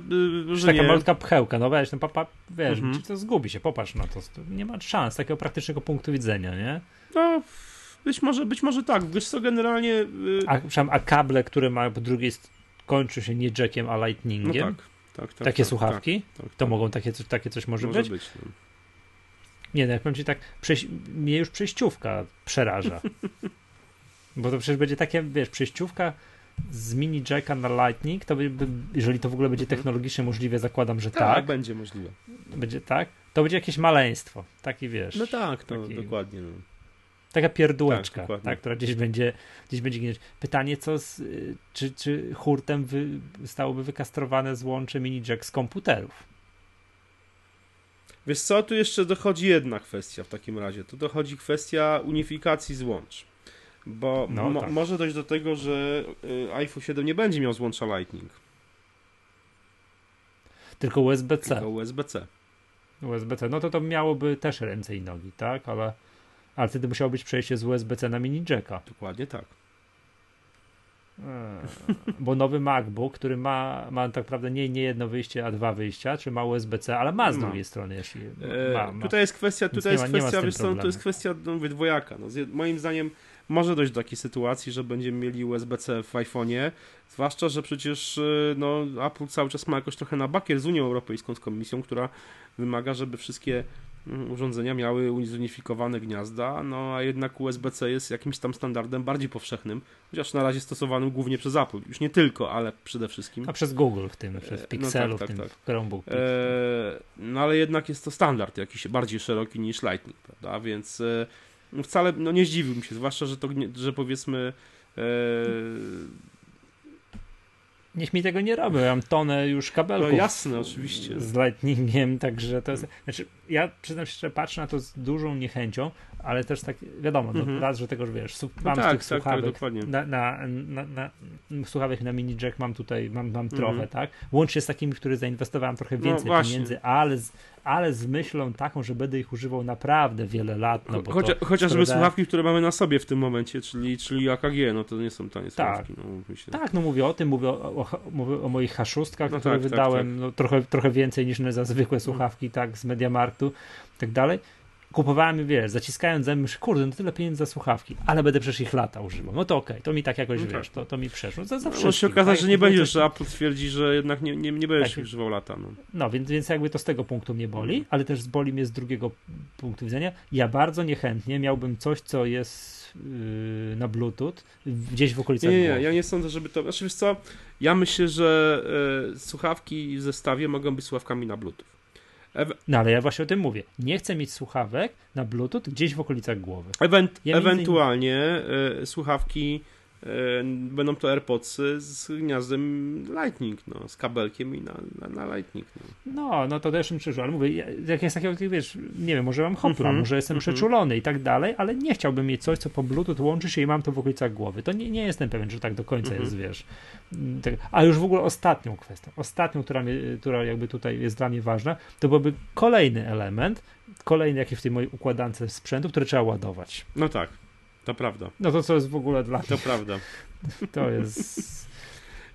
że Taka nie. malutka pchełka, no weź, no papa, wiesz, mhm. to zgubi się, popatrz na to. Nie ma szans, takiego praktycznego punktu widzenia, nie? No, być może, być może tak. Wiesz co, generalnie... A, a kable, które mają po drugiej kończy się nie jackiem, a lightningiem. No tak, tak, tak, takie tak, słuchawki? Tak, tak, to tak. mogą takie, takie coś może, może być? być no. Nie, no jak powiem ci tak, przejś... mnie już przejściówka przeraża. Bo to przecież będzie takie, wiesz, przejściówka z mini jacka na lightning, to by, by, jeżeli to w ogóle będzie mhm. technologicznie możliwe, zakładam, że tak. Tak, będzie możliwe. Będzie tak, to będzie jakieś maleństwo. Taki wiesz. No tak, to taki... dokładnie. No. Taka pierdółeczka, tak, tak, która gdzieś będzie, gdzieś będzie ginąć. Pytanie, co z, czy, czy hurtem wy, stałoby wykastrowane złącze mini jack z komputerów? Wiesz co, tu jeszcze dochodzi jedna kwestia w takim razie. Tu dochodzi kwestia unifikacji złącz. Bo no, mo tak. może dojść do tego, że y, iPhone 7 nie będzie miał złącza Lightning. Tylko USB-C. Tylko USB-C. USB-C. No to to miałoby też ręce i nogi, tak? Ale ale wtedy musiało być przejście z USB-C na mini jacka. Dokładnie tak. Bo nowy MacBook, który ma, ma tak naprawdę nie, nie jedno wyjście, a dwa wyjścia, czy ma USB-C, ale ma z drugiej strony jeśli eee, ma, ma. Tutaj jest kwestia, tutaj jest ma, kwestia, wiesz co, to jest kwestia no, dwojaka. No, moim zdaniem może dojść do takiej sytuacji, że będziemy mieli USB-C w iPhone'ie, zwłaszcza, że przecież y, no, Apple cały czas ma jakoś trochę na bakier z Unią Europejską, z Komisją, która wymaga, żeby wszystkie urządzenia miały zunifikowane gniazda, no a jednak USB-C jest jakimś tam standardem bardziej powszechnym, chociaż na razie stosowanym głównie przez Apple. Już nie tylko, ale przede wszystkim. A przez Google w tym, przez Pixelu, no tak, tak, w tym tak. Chromebook. E, no ale jednak jest to standard jakiś bardziej szeroki niż Lightning, prawda? Więc e, wcale no, nie zdziwiłbym się, zwłaszcza, że to, że powiedzmy e, niech mi tego nie robią. Ja mam tonę już kabelków. No jasne, oczywiście. Z lightningiem, także to jest. Znaczy, ja przyznam się, że patrzę na to z dużą niechęcią, ale też tak, wiadomo, mm -hmm. raz, że tego, że wiesz, no mam no tak, z tych tak, słuchawek, tak, na, na, na, na, słuchawek na mini jack mam tutaj, mam, mam trochę, mm -hmm. tak? Łącznie z takimi, które zainwestowałem trochę no więcej no, pieniędzy, ale, ale z myślą taką, że będę ich używał naprawdę wiele lat. No bo Chocia, chociażby słuchawki, które mamy na sobie w tym momencie, czyli, czyli AKG, no to nie są tanie tak. słuchawki. No. Tak, no mówię o tym, mówię o, o, mówię o moich haszustkach, no które tak, tak wydałem tak, tak. No, trochę, trochę więcej niż za zwykłe słuchawki, tak, z Mediamarktu i tak dalej kupowałem, wiesz, zaciskając zęby, kurde, no tyle pieniędzy za słuchawki, ale będę przecież ich lata używał. No to okej, okay, to mi tak jakoś, no wiesz, tak. to, to mi przeszło. Za, za Może się okazać, tak? że nie będziesz, że Apple twierdzi, że jednak nie, nie, nie będziesz tak. używał lata. No. no, więc, więc jakby to z tego punktu mnie boli, ale też boli mnie z drugiego punktu widzenia. Ja bardzo niechętnie miałbym coś, co jest yy, na Bluetooth gdzieś w okolicach Nie, nie, ja nie sądzę, żeby to... Znaczy, wiesz co, ja myślę, że yy, słuchawki w zestawie mogą być słuchawkami na Bluetooth. No ale ja właśnie o tym mówię. Nie chcę mieć słuchawek na Bluetooth gdzieś w okolicach głowy. Ewent ja ewentualnie słuchawki E, będą to AirPodsy z gniazdem Lightning, no, z kabelkiem i na, na, na Lightning. No. no, no to też bym przeżył, ale mówię, jak jest takiego, wiesz, nie wiem, może mam hopla, mm -hmm, może jestem mm -hmm. przeczulony i tak dalej, ale nie chciałbym mieć coś, co po Bluetooth łączy się i mam to w okolicach głowy. To nie, nie jestem pewien, że tak do końca mm -hmm. jest, wiesz. Mm, tak. A już w ogóle ostatnią kwestią, ostatnią, która, mnie, która jakby tutaj jest dla mnie ważna, to byłby kolejny element, kolejny jakiś w tej mojej układance sprzętu, który trzeba ładować. No tak. To prawda. No to co jest w ogóle dla To prawda. To jest...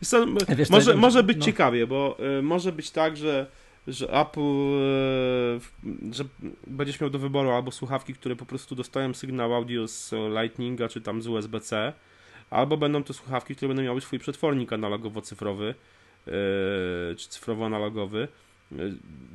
Co, Wiesz, może, może być no. ciekawie, bo y, może być tak, że, że Apple, y, że będziesz miał do wyboru albo słuchawki, które po prostu dostają sygnał audio z Lightninga, czy tam z USB-C, albo będą to słuchawki, które będą miały swój przetwornik analogowo-cyfrowy, y, czy cyfrowo-analogowy.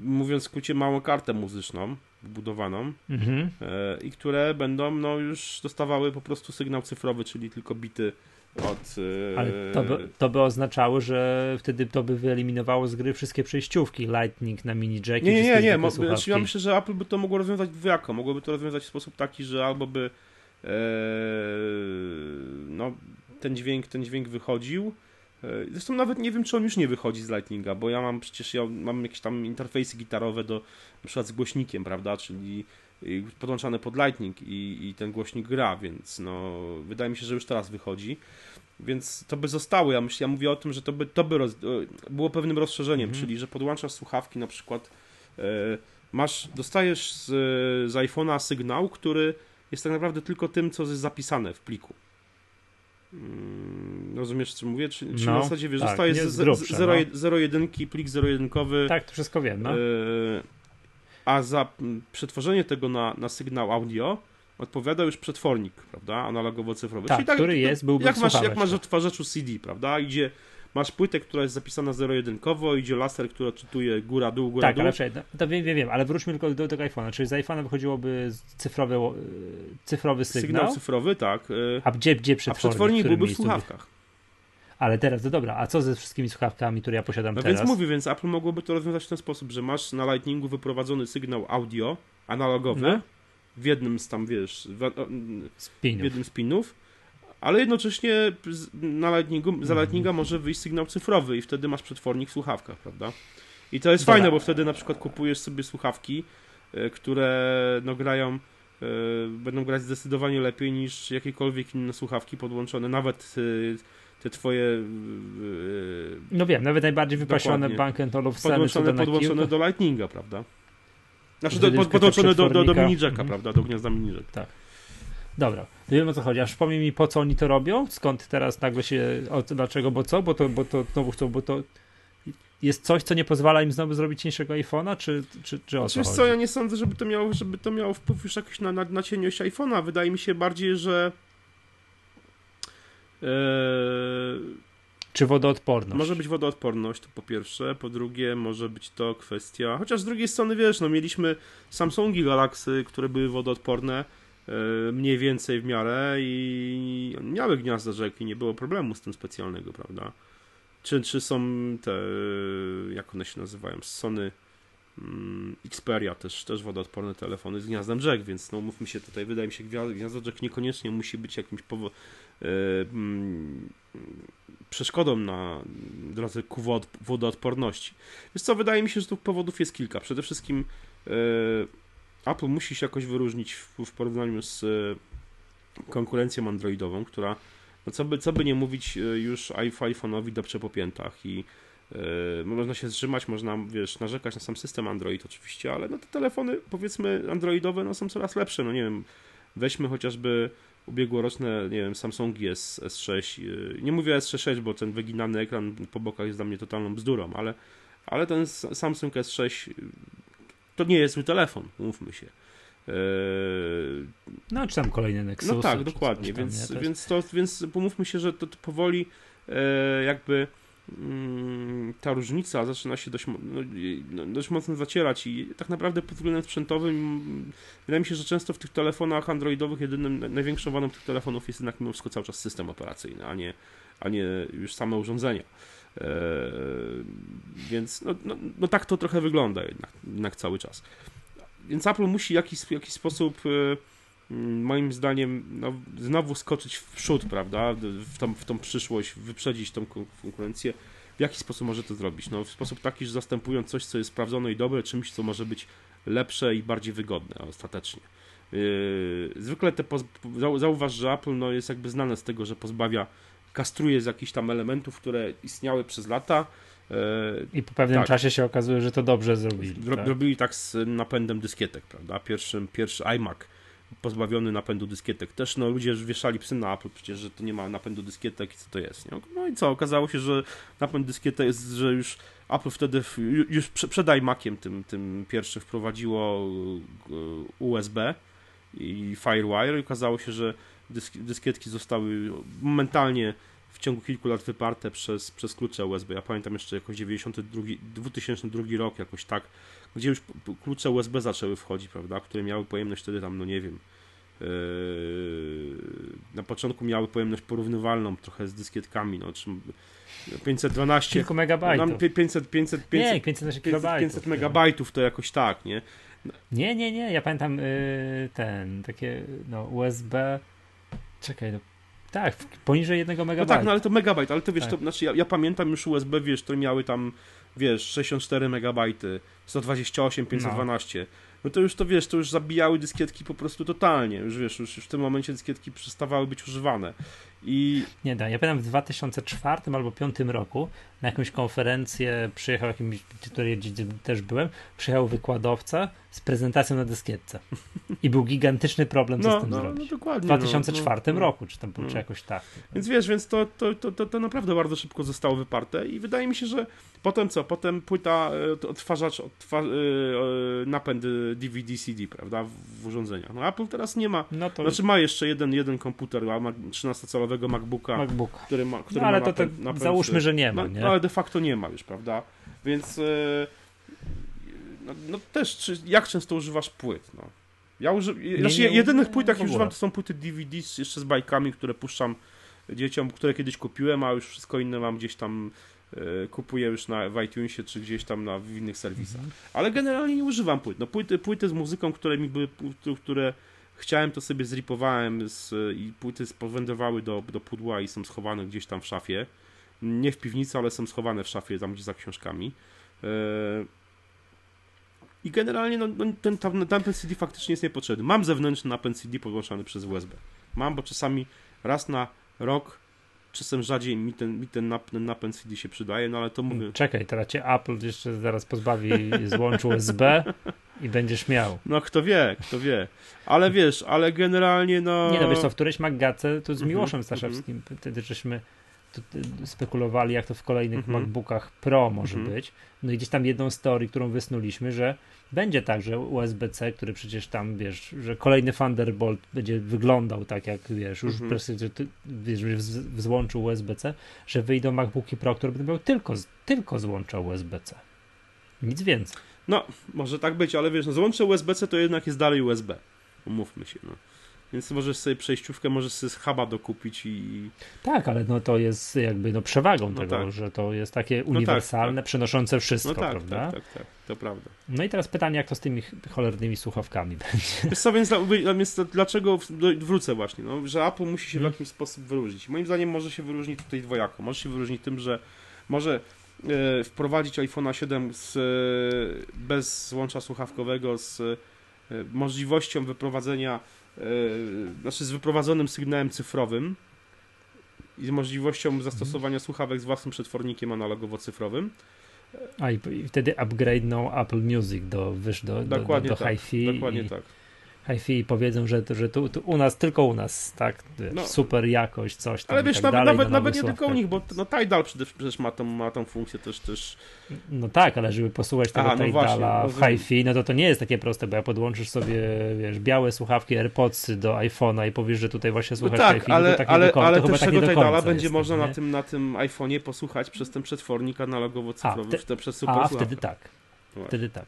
Mówiąc w skrócie, małą kartę muzyczną, wbudowaną mhm. e, i które będą no, już dostawały po prostu sygnał cyfrowy, czyli tylko bity od... E, Ale to by, to by oznaczało, że wtedy to by wyeliminowało z gry wszystkie przejściówki, Lightning na mini jack Nie, nie, nie, nie. Mo, znaczy ja myślę, że Apple by to mogło rozwiązać dwojako. Mogłoby to rozwiązać w sposób taki, że albo by e, no, ten dźwięk, ten dźwięk wychodził, zresztą nawet nie wiem, czy on już nie wychodzi z Lightninga, bo ja mam przecież ja mam jakieś tam interfejsy gitarowe do na przykład z głośnikiem, prawda, czyli y, podłączane pod Lightning i, i ten głośnik gra, więc no wydaje mi się, że już teraz wychodzi. Więc to by zostało. Ja myślę, ja mówię o tym, że to by, to by roz, e, było pewnym rozszerzeniem, mhm. czyli że podłączasz słuchawki na przykład e, masz, dostajesz z, z iPhone'a sygnał, który jest tak naprawdę tylko tym, co jest zapisane w pliku. Mm, rozumiesz, co mówię? Czy, czy no, na zasadzie, wiesz, tak, zostaje no. 01 plik 01 Tak, to wszystko wiem, no. Yy, a za przetworzenie tego na, na sygnał audio odpowiada już przetwornik, prawda, analogowo-cyfrowy. Tak, tak, który jest, byłby jak masz, jak masz w odtwarzaczu CD, prawda, idzie masz płytę, która jest zapisana zero-jedynkowo, idzie laser, który czytuje góra-dół, góra-dół. Tak, ale no, to wiem, wiem, wiem, ale wróćmy tylko do, tego iPhone'a, czyli z iPhone'a wychodziłoby cyfrowy, e, cyfrowy sygnał. Sygnał cyfrowy, tak. E, a gdzie, gdzie przetwornik? A przetwornik byłby w słuchawkach. Ale teraz, to dobra, a co ze wszystkimi słuchawkami, które ja posiadam no teraz? Więc mówię, więc Apple mogłoby to rozwiązać w ten sposób, że masz na Lightningu wyprowadzony sygnał audio analogowy no. w jednym z tam, wiesz, w, w jednym z pinów ale jednocześnie na Lightningu, za mhm. Lightninga może wyjść sygnał cyfrowy i wtedy masz przetwornik w słuchawkach, prawda? I to jest Dobra. fajne, bo wtedy na przykład kupujesz sobie słuchawki, e, które no grają, e, będą grać zdecydowanie lepiej niż jakiekolwiek inne słuchawki podłączone, nawet e, te twoje. No wiem, nawet najbardziej wypasione Bank Olufseny podłączone, podłączone do Lightninga, prawda? Znaczy do, podłączone do, do, do mini jacka, mhm. prawda? Do gniazda mini jack. Tak. Dobra, wiem o co chodzi. Aż przypomnij mi, po co oni to robią? Skąd teraz nagle się. O, dlaczego, bo co? Bo to, bo to znowu chcą, bo to jest coś, co nie pozwala im znowu zrobić cieńszego iPhone'a, czy, czy, czy o co Wiesz co, ja nie sądzę, żeby to miało, żeby to miało wpływ już jakiś na, na, na cieniość iPhone'a. Wydaje mi się bardziej, że eee... Czy wodoodporność? Może być wodoodporność, to po pierwsze. Po drugie, może być to kwestia. Chociaż z drugiej strony, wiesz, no mieliśmy Samsungi Galaxy, które były wodoodporne mniej więcej w miarę i miały gniazda rzeki, nie było problemu z tym specjalnego, prawda? Czy, czy są te, jak one się nazywają, Sony mm, Xperia, też, też wodoodporne telefony z gniazdem jack, więc no mówmy się tutaj, wydaje mi się, gniazdo jack niekoniecznie musi być jakimś powo- e, mm, przeszkodą na drodze ku wodoodporności. Więc co, wydaje mi się, że tu powodów jest kilka. Przede wszystkim e, Apple musi się jakoś wyróżnić w, w porównaniu z e, konkurencją androidową, która, no co, by, co by nie mówić, e, już iPhone'owi depcze po piętach i Yy, można się zrzymać, można, wiesz, narzekać na sam system Android oczywiście, ale no te telefony, powiedzmy, androidowe, no są coraz lepsze, no nie wiem, weźmy chociażby ubiegłoroczne, nie wiem, Samsungi S, S6, yy, nie mówię S6, bo ten wyginany ekran po bokach jest dla mnie totalną bzdurą, ale, ale ten Samsung S6 to nie jest zły telefon, mówmy się. Yy, no, czy tam kolejny Nexus. No tak, dokładnie, tam, więc, więc, to, więc pomówmy się, że to, to powoli jakby Mm, ta różnica zaczyna się dość, no, no, dość mocno zacierać i tak naprawdę pod względem sprzętowym mm, wydaje mi się, że często w tych telefonach androidowych jedynym, największą wadą tych telefonów jest jednak mimo wszystko cały czas system operacyjny, a nie, a nie już same urządzenia. Eee, więc no, no, no, tak to trochę wygląda jednak, jednak cały czas. Więc Apple musi w jakiś, jakiś sposób e, moim zdaniem no, znowu skoczyć w przód, prawda, w tą, w tą przyszłość, wyprzedzić tą konkurencję. W jaki sposób może to zrobić? No, w sposób taki, że zastępując coś, co jest sprawdzone i dobre, czymś, co może być lepsze i bardziej wygodne ostatecznie. Yy, zwykle te zauważ, że Apple no, jest jakby znane z tego, że pozbawia, kastruje z jakichś tam elementów, które istniały przez lata. Yy, I po pewnym tak. czasie się okazuje, że to dobrze zrobili. tak? Robili tak z napędem dyskietek, prawda? Pierwszy, pierwszy iMac pozbawiony napędu dyskietek. Też no, ludzie wieszali psy na Apple przecież, że to nie ma napędu dyskietek i co to jest. Nie? No i co, okazało się, że napęd dyskietek jest, że już Apple wtedy już przed iMaciem tym, tym pierwszym wprowadziło e, USB i Firewire i okazało się, że dyskietki zostały momentalnie w ciągu kilku lat wyparte przez, przez klucze USB. Ja pamiętam jeszcze jakoś 92, 2002 rok, jakoś tak, gdzie już klucze USB zaczęły wchodzić, prawda, które miały pojemność wtedy tam, no nie wiem, yy, na początku miały pojemność porównywalną trochę z dyskietkami, no, czy 512. Kilku megabajtów. Nam 500, 500, 500, nie, 500, 500, 500 megabajtów to jakoś tak, nie? Nie, nie, nie, ja pamiętam yy, ten, takie, no, USB, czekaj, no, tak, poniżej jednego megabajta. No tak, no ale to megabajt, ale to wiesz, tak. to znaczy ja, ja, pamiętam już USB, wiesz, które miały tam, wiesz, 64 megabajty, 128, 512. No. no to już to wiesz, to już zabijały dyskietki po prostu totalnie. Już wiesz, już, już w tym momencie dyskietki przestawały być używane. I... Nie da, ja pamiętam w 2004 albo 2005 roku na jakąś konferencję przyjechał jakimś, której też byłem, przyjechał wykładowca z prezentacją na dyskietce. I był gigantyczny problem, co no, z tym no, zrobić. No, dokładnie, w 2004 no, no, roku, czy tam no. czy jakoś tak. Więc wiesz, więc to, to, to, to, to naprawdę bardzo szybko zostało wyparte i wydaje mi się, że potem co? Potem płyta, e, odtwarzacz, odtwa, yy, napęd DVD, CD, prawda, w urządzeniach. No Apple teraz nie ma, no to... znaczy ma jeszcze jeden, jeden komputer, ma 13-calowego MacBooka, MacBook. który ma, który no, ale ma napęd, to, napęd, załóżmy, że nie ma, no, nie? ale de facto nie ma już, prawda? Więc yy, no, no, też, czy, jak często używasz płyt, no? Ja używam, znaczy, jedynych płyt, jakich używam, to są płyty DVD jeszcze z bajkami, które puszczam dzieciom, które kiedyś kupiłem, a już wszystko inne mam gdzieś tam e, kupuję już na, w iTunesie czy gdzieś tam na, w innych serwisach. Mhm. Ale generalnie nie używam płyt. No, płyty, płyty z muzyką, które mi były, które chciałem, to sobie zripowałem z, i płyty powędrowały do, do pudła i są schowane gdzieś tam w szafie. Nie w piwnicy, ale są schowane w szafie, tam gdzie za książkami. E, I generalnie no, no ten, ten, ten CD faktycznie jest niepotrzebny. Mam zewnętrzny napęd CD podłączany przez USB. Mam, bo czasami raz na rok czasem rzadziej mi ten, mi ten, nap, ten napęd CD się przydaje, no ale to mówię. Czekaj, teraz cię Apple jeszcze zaraz pozbawi złączu USB i będziesz miał. No kto wie, kto wie. Ale wiesz, ale generalnie no... Nie no, wiesz co, w którejś Maggace to z mhm, Miłoszem Staszewskim, mm-hmm. wtedy żeśmy spekulowali, jak to w kolejnych mm-hmm. MacBookach Pro może mm-hmm. być. No i gdzieś tam jedną z teorii, którą wysnuliśmy, że będzie tak, że USB-C, który przecież tam, wiesz, że kolejny Thunderbolt będzie wyglądał tak, jak wiesz, już mm -hmm. ty, wiesz, w złączu USB-C, że wyjdą MacBooki Pro, które będą miały tylko, tylko złącza USB-C. Nic więcej. No, może tak być, ale wiesz, no, złącze USB-C to jednak jest dalej USB. Umówmy się, no. Więc możesz sobie przejściówkę, możesz sobie z huba dokupić i... Tak, ale no to jest jakby no przewagą no tego, tak. że to jest takie uniwersalne, no tak, tak. przenoszące wszystko, no tak, prawda? Tak, tak, tak, to prawda. No i teraz pytanie, jak to z tymi cholernymi słuchawkami będzie? Wiesz co, więc, więc dlaczego, wrócę właśnie, no, że Apple musi się w hmm. jakiś sposób wyróżnić. Moim zdaniem może się wyróżnić tutaj dwojako. Może się wyróżnić tym, że może e, wprowadzić iPhone'a 7 z, e, bez złącza słuchawkowego, z e, możliwością wyprowadzenia znaczy z wyprowadzonym sygnałem cyfrowym i z możliwością zastosowania słuchawek z własnym przetwornikiem analogowo-cyfrowym. A i, i wtedy upgrade'ną Apple Music do, wiesz, do, do, do, do tak, hi-fi. Dokładnie i, tak hi-fi powiedzą, że, że tu, tu, u nas, tylko u nas, tak, no. super jakość, coś tam Ale wiesz, tak nawet, dalej, nawet, no, nawet nie tylko u nich, bo no, Tidal przecież ma tą, ma tą funkcję też, też... No tak, ale żeby posłuchać tego Aha, no Tidala w hi-fi, no to to nie jest takie proste, bo jak podłączysz sobie, wiesz, białe słuchawki AirPodsy do iPhone'a i powiesz, że tutaj właśnie słuchasz no tak, hi-fi, ale, no to ale, do, ale też tak tego Tidala będzie jest, można na tym, na tym iPhone'ie posłuchać przez ten przetwornik analogowo-cyfrowy, te, przez super A, wtedy tak, wtedy tak,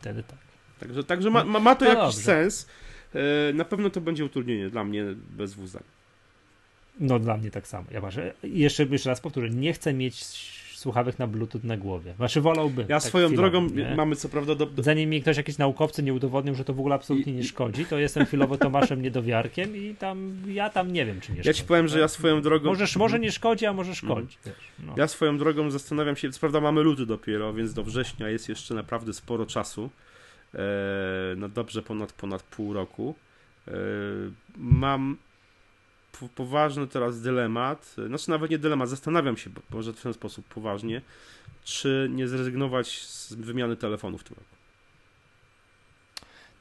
wtedy tak. Także, także ma, ma, ma to no jakiś dobrze. sens. E, na pewno to będzie utrudnienie dla mnie bez zdań. No dla mnie tak samo. Ja maszę, jeszcze, jeszcze raz powtórzę, nie chcę mieć słuchawek na Bluetooth na głowie. Znaczy wolałbym. Ja tak swoją drogą nie? mamy co prawda... Do... Zanim mi ktoś, jakiś naukowcy nie udowodnił, że to w ogóle absolutnie nie szkodzi, to jestem chwilowo Tomaszem Niedowiarkiem i tam ja tam nie wiem, czy nie szkodzi. Ja ci powiem, że ja swoją drogą... Możesz, może nie szkodzi, a może szkodzi. Mm. No. Ja swoją drogą zastanawiam się, co prawda mamy luty dopiero, więc do września jest jeszcze naprawdę sporo czasu. Eee, no dobrze ponad, ponad pół roku. Eee, mam poważny teraz dylemat, znaczy nawet nie dylemat, zastanawiam się, może w ten sposób poważnie, czy nie zrezygnować z wymiany telefonu w tym roku.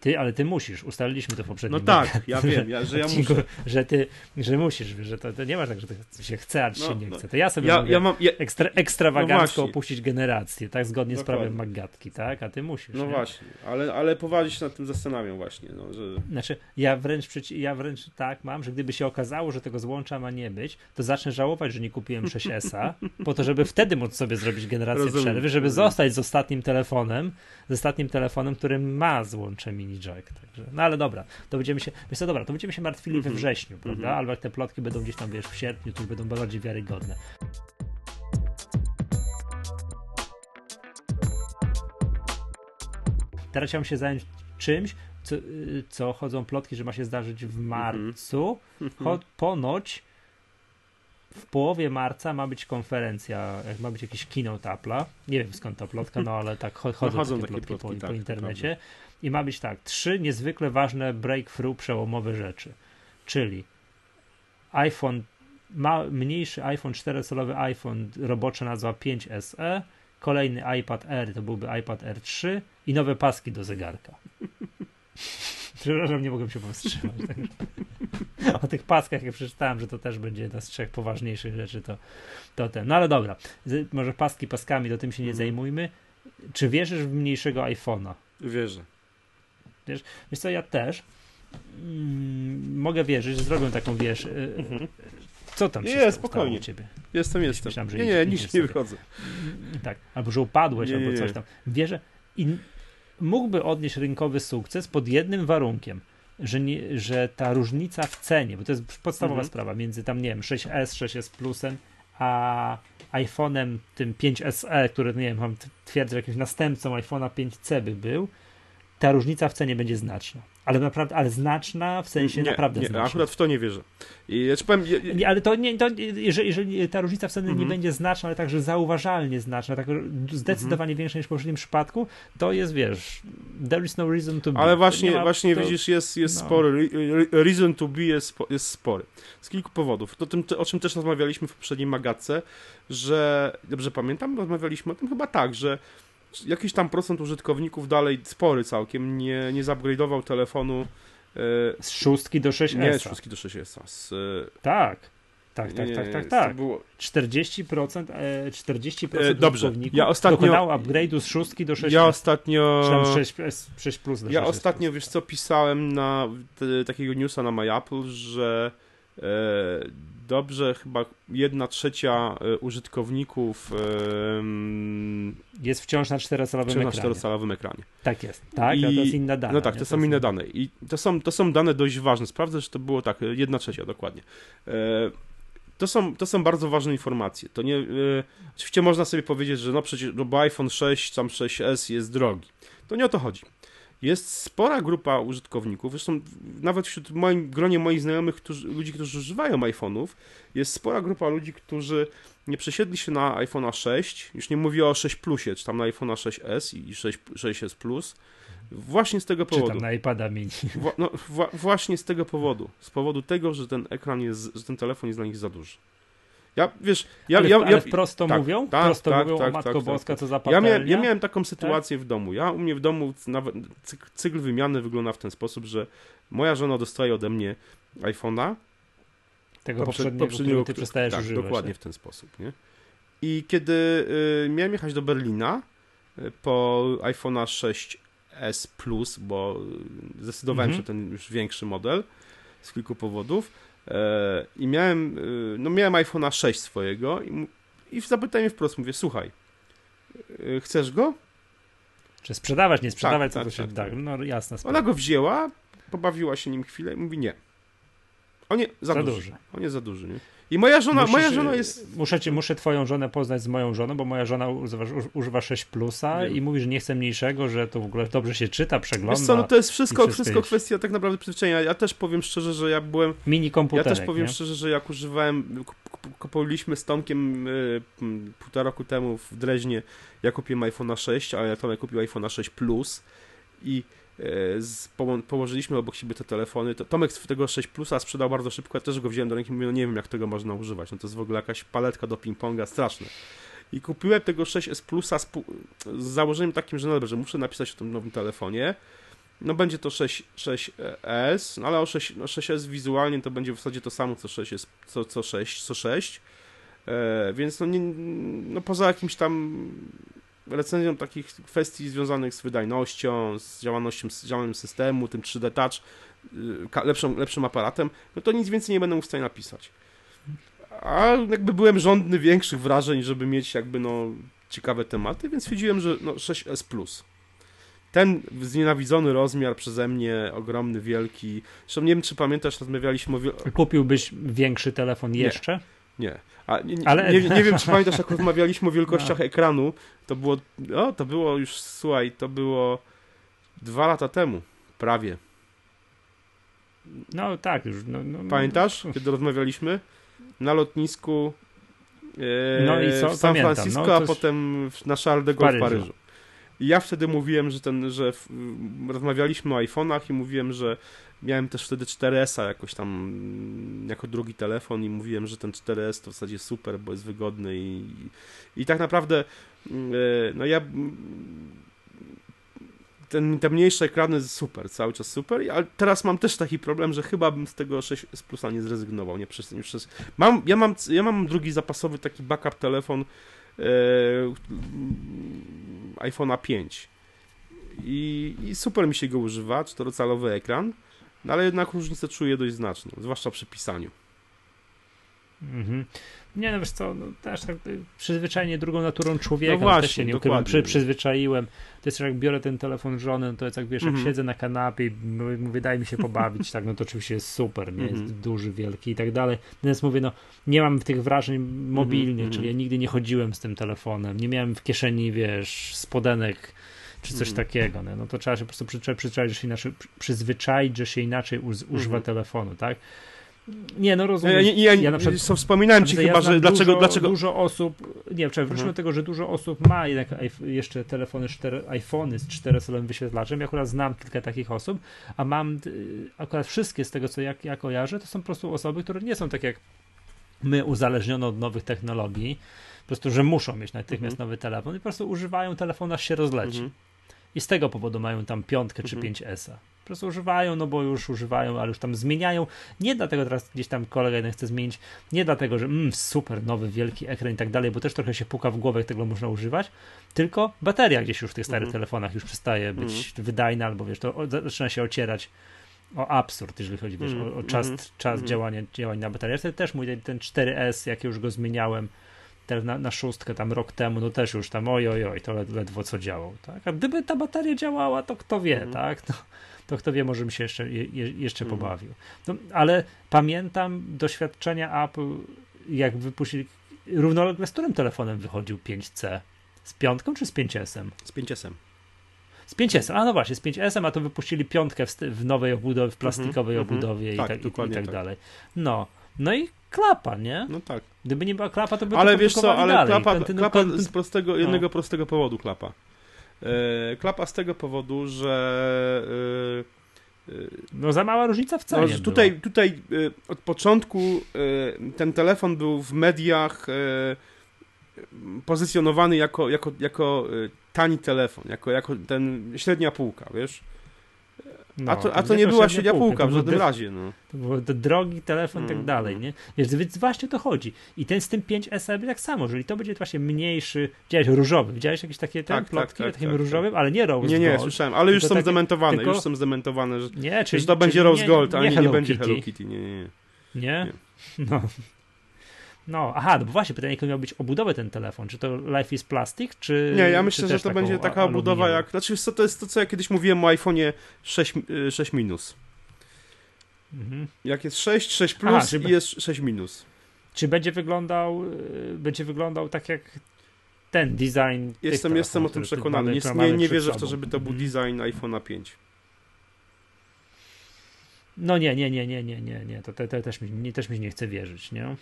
Ty, ale ty musisz, ustaliliśmy to w poprzednim No tak, ja wiem, ja, że ja muszę. Że ty, że musisz, że to, to nie ma tak, że to się chce, a czy no, się nie no. chce. To ja sobie ja, mogę ja mam, ja... ekstra, ekstrawagancko no opuścić generację, tak, zgodnie Dokładnie. z prawem Maggatki, tak, a ty musisz. No nie? właśnie, ale, ale poważnie się nad tym zastanawiam właśnie, no, że... Znaczy, ja wręcz, przeci- ja wręcz tak mam, że gdyby się okazało, że tego złącza ma nie być, to zacznę żałować, że nie kupiłem 6S-a, po to, żeby wtedy móc sobie zrobić generację Rozumiem. przerwy, żeby zostać z ostatnim telefonem, z ostatnim telefonem, który ma złącze mini jack, także no ale dobra, to będziemy się, wiesz co, dobra, to będziemy się martwili we mhm. wrześniu, prawda? Mhm. Albo jak te plotki będą gdzieś tam, wiesz, w sierpniu, to już będą bardziej wiarygodne. Teraz chciałbym się zająć czymś, co, co chodzą plotki, że ma się zdarzyć w marcu. Mhm. ponoć w połowie marca ma być konferencja, ma być jakiś keynote Apple'a. Nie wiem skąd ta plotka, no ale tak chodzą, no, chodzą takie, plotki, plotki po, tak, po internecie. I ma być tak, trzy niezwykle ważne breakthrough, przełomowe rzeczy. Czyli iPhone, ma, mniejszy iPhone, 4-calowy iPhone, robocza nazwa 5SE, kolejny iPad Air to byłby iPad Air 3 i nowe paski do zegarka. Przepraszam, nie mogłem się powstrzymać. o tych paskach, jak przeczytałem, że to też będzie jedna z trzech poważniejszych rzeczy, to, to ten. No ale dobra, może paski paskami, to tym się nie mhm. zajmujmy. Czy wierzysz w mniejszego iPhone'a? Wierzę. Wiesz, wiesz co, ja też mm, mogę wierzyć, że zrobią taką, wiesz, y, mhm. co tam się nie, spokojnie. u ciebie? Jestem, jestem. Myślałem, że nie, nie, nic nie wychodzę. Tak, albo że upadłeś, nie, albo coś tam. Wierzę i mógłby odnieść rynkowy sukces pod jednym warunkiem, że, nie, że ta różnica w cenie, bo to jest podstawowa mhm. sprawa, między tam, nie wiem, 6S, 6S Plusem, a iPhone'em tym 5SE, który, nie wiem, mam twierdzę, jakimś następcą iPhone'a 5C by był, ta różnica w cenie będzie znaczna. Ale naprawdę, ale znaczna w sensie nie, naprawdę nie, znaczna. akurat w to nie wierzę. I ja powiem, ale to nie, to, jeżeli, jeżeli ta różnica w cenie mm -hmm. nie mhm. będzie znaczna, ale także zauważalnie znaczna, tak zdecydowanie mm -hmm. większa niż w poprzednim przypadku, to jest, wiesz, there is no reason to be. Ale właśnie, ma, właśnie to, widzisz, jest, jest no. spory, reason to be jest, jest spory. Z kilku powodów. To tym, o czym też rozmawialiśmy w poprzedniej magatce, że, dobrze pamiętam, rozmawialiśmy o tym chyba tak, że jakiś tam procent użytkowników dalej, spory całkiem, nie, nie zupgrade'ował telefonu e, z szóstki do 6S. Nie, z szóstki do 6S. Z, tak. Tak, tak, tak, tak, tak. Było... 40%, e, 40% e, Dobrze. Ja ostatnio dokonało upgrade'u z szóstki do 6 Ja ostatnio 6, 6 plus Ja ostatnio, wiesz co, pisałem na te, takiego newsa na MyApple, że e, dobrze chyba jedna trzecia e, użytkowników jest wciąż na czterocalowym ekranie. na czterocalowym ekranie. Tak jest, tak, I, to jest inne dane. No tak, to są inne dane i to są, to są dane dość ważne. Sprawdzę, że to było tak, jedna trzecia dokładnie. E, to są, to są bardzo ważne informacje. To nie, e, oczywiście można sobie powiedzieć, że no przecież, no bo iPhone 6, tam 6S jest drogi. To nie o to chodzi jest spora grupa użytkowników, zresztą nawet wśród moim gronie moich znajomych, którzy, ludzi, którzy używają iPhone'ów, jest spora grupa ludzi, którzy nie przesiedli się na iPhone'a 6, już nie mówię o 6 Plusie, czy tam na iPhone'a 6S i 6, 6S Plus, właśnie z tego powodu. Czy tam na iPada mini. Wła, no, wła, właśnie z tego powodu. Z powodu tego, że ten ekran jest, że ten telefon jest dla nich za duży. Ja, wiesz, ja, ale, ja, ale ja, wprost to tak, mówią? tak, prosto tak, mówią tak, o Matko tak, Boska, tak. co za ja, ja miałem taką sytuację w domu. Ja u mnie w domu nawet cyk- cykl wymiany wygląda w ten sposób, że moja żona dostaje ode mnie iPhone'a, Tego poprze- poprzedniego, poprzedniego, którego ty przestajesz tak, używać. dokładnie tak? w ten sposób, nie? I kiedy y, miałem jechać do Berlina y, po iPhone'a 6s Plus, bo y, zdecydowałem Mhm. się ten już większy model z kilku powodów i miałem, y, no miałem iPhone'a 6 swojego i, i zapytałem je wprost, mówię, słuchaj, y, chcesz go? Czy sprzedawać, nie sprzedawać, Tak, co tak, to się tak, tak, tak. No jasna sprawa. Ona go wzięła, pobawiła się nim chwilę i mówi nie. On nie, za, Za duży. duży. On jest za duży, nie? I moja żona, Musisz, moja żona jest... Muszę, ci, muszę twoją żonę poznać z moją żoną, bo moja żona używa, używa 6 plusa Wiem. i mówi, że nie chce mniejszego, że to w ogóle dobrze się czyta, przegląda. Wiesz co, no to jest wszystko, wszystko kwestia tak naprawdę przyzwyczajenia. Ja też powiem szczerze, że ja byłem, Mini ja komputerek, też powiem nie? szczerze, że jak używałem, kup- kup- kupowaliśmy z Tomkiem y, półtora roku temu w Dreźnie, ja kupiłem iPhone'a 6, a Tomek kupił iPhone'a 6 Plus i z, poło- położyliśmy obok siebie te telefony. To, Tomek tego 6 Plusa sprzedał bardzo szybko, ja też go wziąłem do ręki i mówię, no nie wiem jak tego można używać, no to jest w ogóle jakaś paletka do ping-ponga, straszne. I kupiłem tego 6S Plusa z, z założeniem takim, że no dobrze, muszę napisać o tym nowym telefonie. No będzie to 6, 6S, no ale o 6, no 6S wizualnie to będzie w zasadzie to samo co 6, jest, co, co 6, co 6. E, więc no, nie, no poza jakimś tam recenzją takich kwestii związanych z wydajnością, z działalnością, z działaniem systemu, tym 3D Touch, y, lepszą, lepszym aparatem, no to nic więcej nie będę mógł w stanie napisać. A jakby byłem żądny większych wrażeń, żeby mieć jakby no ciekawe tematy, więc stwierdziłem, że no 6S Plus. Ten znienawidzony rozmiar przeze mnie, ogromny, wielki. Zresztą nie wiem, czy pamiętasz, rozmawialiśmy o. Kupiłbyś większy telefon jeszcze? Nie. A nie, nie, Ale- nie, nie wiem, czy pamiętasz, jak rozmawialiśmy o wielkościach ekranu. To było. O, to było już, słuchaj, to było dwa lata temu. Prawie. No tak, już. No, no, Pamiętasz, kiedy rozmawialiśmy? Na lotnisku e, No i co? w San Pamiętam. Francisco, No a potem w- na Charles de Gaulle w Paryżu. Paryżu. I ja wtedy mówiłem, że ten, że w, rozmawialiśmy o iPhone'ach i mówiłem, że miałem też wtedy 4S-a jakoś tam mm, jako drugi telefon i mówiłem, że ten 4S to w zasadzie super, bo jest wygodny i, i tak naprawdę mm, e, no ja mm, ten, te mniejsze ekrany super, cały czas super, ale teraz mam też taki problem, że chyba bym z tego 6 z plusa nie zrezygnował, nie przez, nie przez... Mam, ja, mam, ja mam drugi zapasowy taki backup telefon e, iPhone'a 5 I, i super mi się go używa, czterocalowy ekran, no ale jednak różnicę czuję dość znaczną, zwłaszcza przy pisaniu. Mhm. Nie no wiesz co, no, też tak przyzwyczajenie drugą naturą człowieka, No no właśnie, też się nie ukrywam, przy, przyzwyczaiłem. To jest jak biorę ten telefon żony, no to jest jak wiesz, Mhm. jak siedzę na kanapie i mówię, daj mi się pobawić, tak, no to oczywiście jest super, nie, jest Mhm. duży, wielki i tak dalej. Natomiast mówię, no nie mam tych wrażeń mobilnie, Mhm, czyli ja mhm. nigdy nie chodziłem z tym telefonem, nie miałem w kieszeni, wiesz, spodenek czy coś Mhm. takiego, no, no to trzeba się po prostu przyzwyczaić, przyzwyczaić, że się inaczej, przyzwyczaić, że się inaczej używa Mhm. telefonu, tak? Nie, no Ja, rozumiem. ja, ja, Ja na przykład- co wspominałem ci Znaczy, chyba, że dlaczego, dużo, dlaczego... dużo osób, nie, czekaj, wróćmy Mhm. do tego, że dużo osób ma jednak jeszcze telefony, cztery, iPhony z czterosolowym wyświetlaczem. Ja akurat znam kilka takich osób, a mam y, akurat wszystkie z tego, co ja, ja kojarzę, to są po prostu osoby, które nie są tak jak my uzależnione od nowych technologii, po prostu, że muszą mieć natychmiast Mhm. nowy telefon i po prostu używają telefonu, aż się rozleci. Mhm. I z tego powodu mają tam piątkę czy Mhm. 5S-a. Po prostu używają, no bo już używają, ale już tam zmieniają. Nie dlatego teraz gdzieś tam kolega jeden chce zmienić, nie dlatego, że mm, super, nowy, wielki ekran i tak dalej, bo też trochę się puka w głowę, jak tego można używać, tylko bateria gdzieś już w tych starych Mhm. telefonach już przestaje być wydajna, albo wiesz, to zaczyna się ocierać o absurd, jeżeli chodzi wiesz, o, o czas, Mhm. czas Mhm. działania, działań na baterię. Ja też mój ten, ten 4S, jak już go zmieniałem, teraz na, na szóstkę tam rok temu, no też już tam oj, oj, oj, to led, ledwo co działał, tak? A gdyby ta bateria działała, to kto wie, Mhm. tak? To, to kto wie, może bym się jeszcze, je, je- jeszcze Mhm. pobawił. No, ale pamiętam doświadczenia Apple, jak wypuścili, równolegle z którym telefonem wychodził 5C? Z piątką czy z 5S-em? Z 5S-em. Z 5S, a no właśnie, z 5S-em, a to wypuścili piątkę w, w nowej obudowie, w plastikowej Mhm, mhm. obudowie i Tak, tak, i, i tak tak. dalej. No, no i klapa, nie? No tak. Gdyby nie była klapa, to by Ale to wiesz co, ale dalej. klapa, Kontynu- klapa z prostego, jednego prostego powodu klapa. E, klapa z tego powodu, że no za mała różnica w cenie. No, tutaj, tutaj od początku ten telefon był w mediach pozycjonowany jako, jako, jako tani telefon, jako, jako ten średnia półka, wiesz? No, a to, a to nie była średnia półka w żadnym razie. No. To był drogi telefon i tak mm, dalej, mm. nie? Wiesz, więc właśnie to chodzi. I ten z tym 5 SE tak samo, jeżeli to będzie właśnie mniejszy, widziałeś różowy, widziałeś jakieś takie tak, tak, plotki tak, takim tak, różowym, tak. ale nie rose Nie, nie, gold, słyszałem, ale już są takie, zdementowane, tylko... już są zdementowane, że, nie, czyli, że to będzie rose gold, a nie, nie, nie będzie Hello Kitty. Nie, nie. Nie? nie. No. No, aha, no bo właśnie pytanie, jaką miał być obudowę ten telefon? Czy to Life is Plastic, czy. Nie, ja myślę, że to będzie taka obudowa jak. Znaczy, co to jest to, co ja kiedyś mówiłem o iPhone'ie 6, 6 y, minus. Mhm. Jak jest 6, 6 plus aha, i jest 6 minus. Czy będzie wyglądał, y, będzie wyglądał tak jak ten design. Jestem, jestem o tym przekonany. Nie, nie, nie wierzę w to, żeby to był mhm. design iPhone'a 5. No nie, nie, nie, nie, nie, nie, nie. To, to, to też, mi, też mi nie chce wierzyć, nie?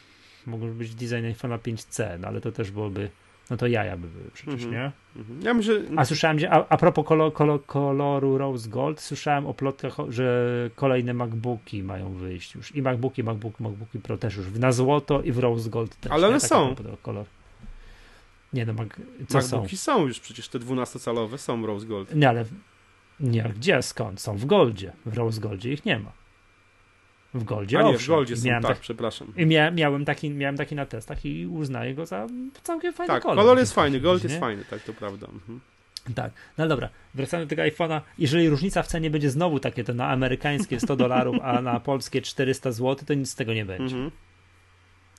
Mógłby być design iPhone'a 5C, no ale to też byłoby, no to jaja by były przecież, mm -hmm. nie? -hmm. Ja myślę... A słyszałem, że a, a propos kolor, kolor, koloru Rose Gold, słyszałem o plotkach, że kolejne MacBooki mają wyjść już. I MacBooki, MacBook, MacBooki Pro też już na złoto i w Rose Gold też. Ale one są. Kolor. Nie no, Mac, co MacBooki są? są już przecież te 12-calowe są Rose Gold. Nie, ale nie, gdzie, skąd? Są w Goldzie. W Rose Goldzie ich nie ma. W Goldzie, A nie, w Goldzie są, tak, tak, przepraszam. I mia, miałem, taki, miałem taki na testach i uznaję go za całkiem fajny tak, kolor. kolor jest fajny, Gold jest fajny, tak, to prawda. Mhm. Tak, no dobra, wracając do tego iPhone'a, jeżeli różnica w cenie będzie znowu takie, to na amerykańskie 100 dolarów, a na polskie 400 zł, to nic z tego nie będzie. Mhm.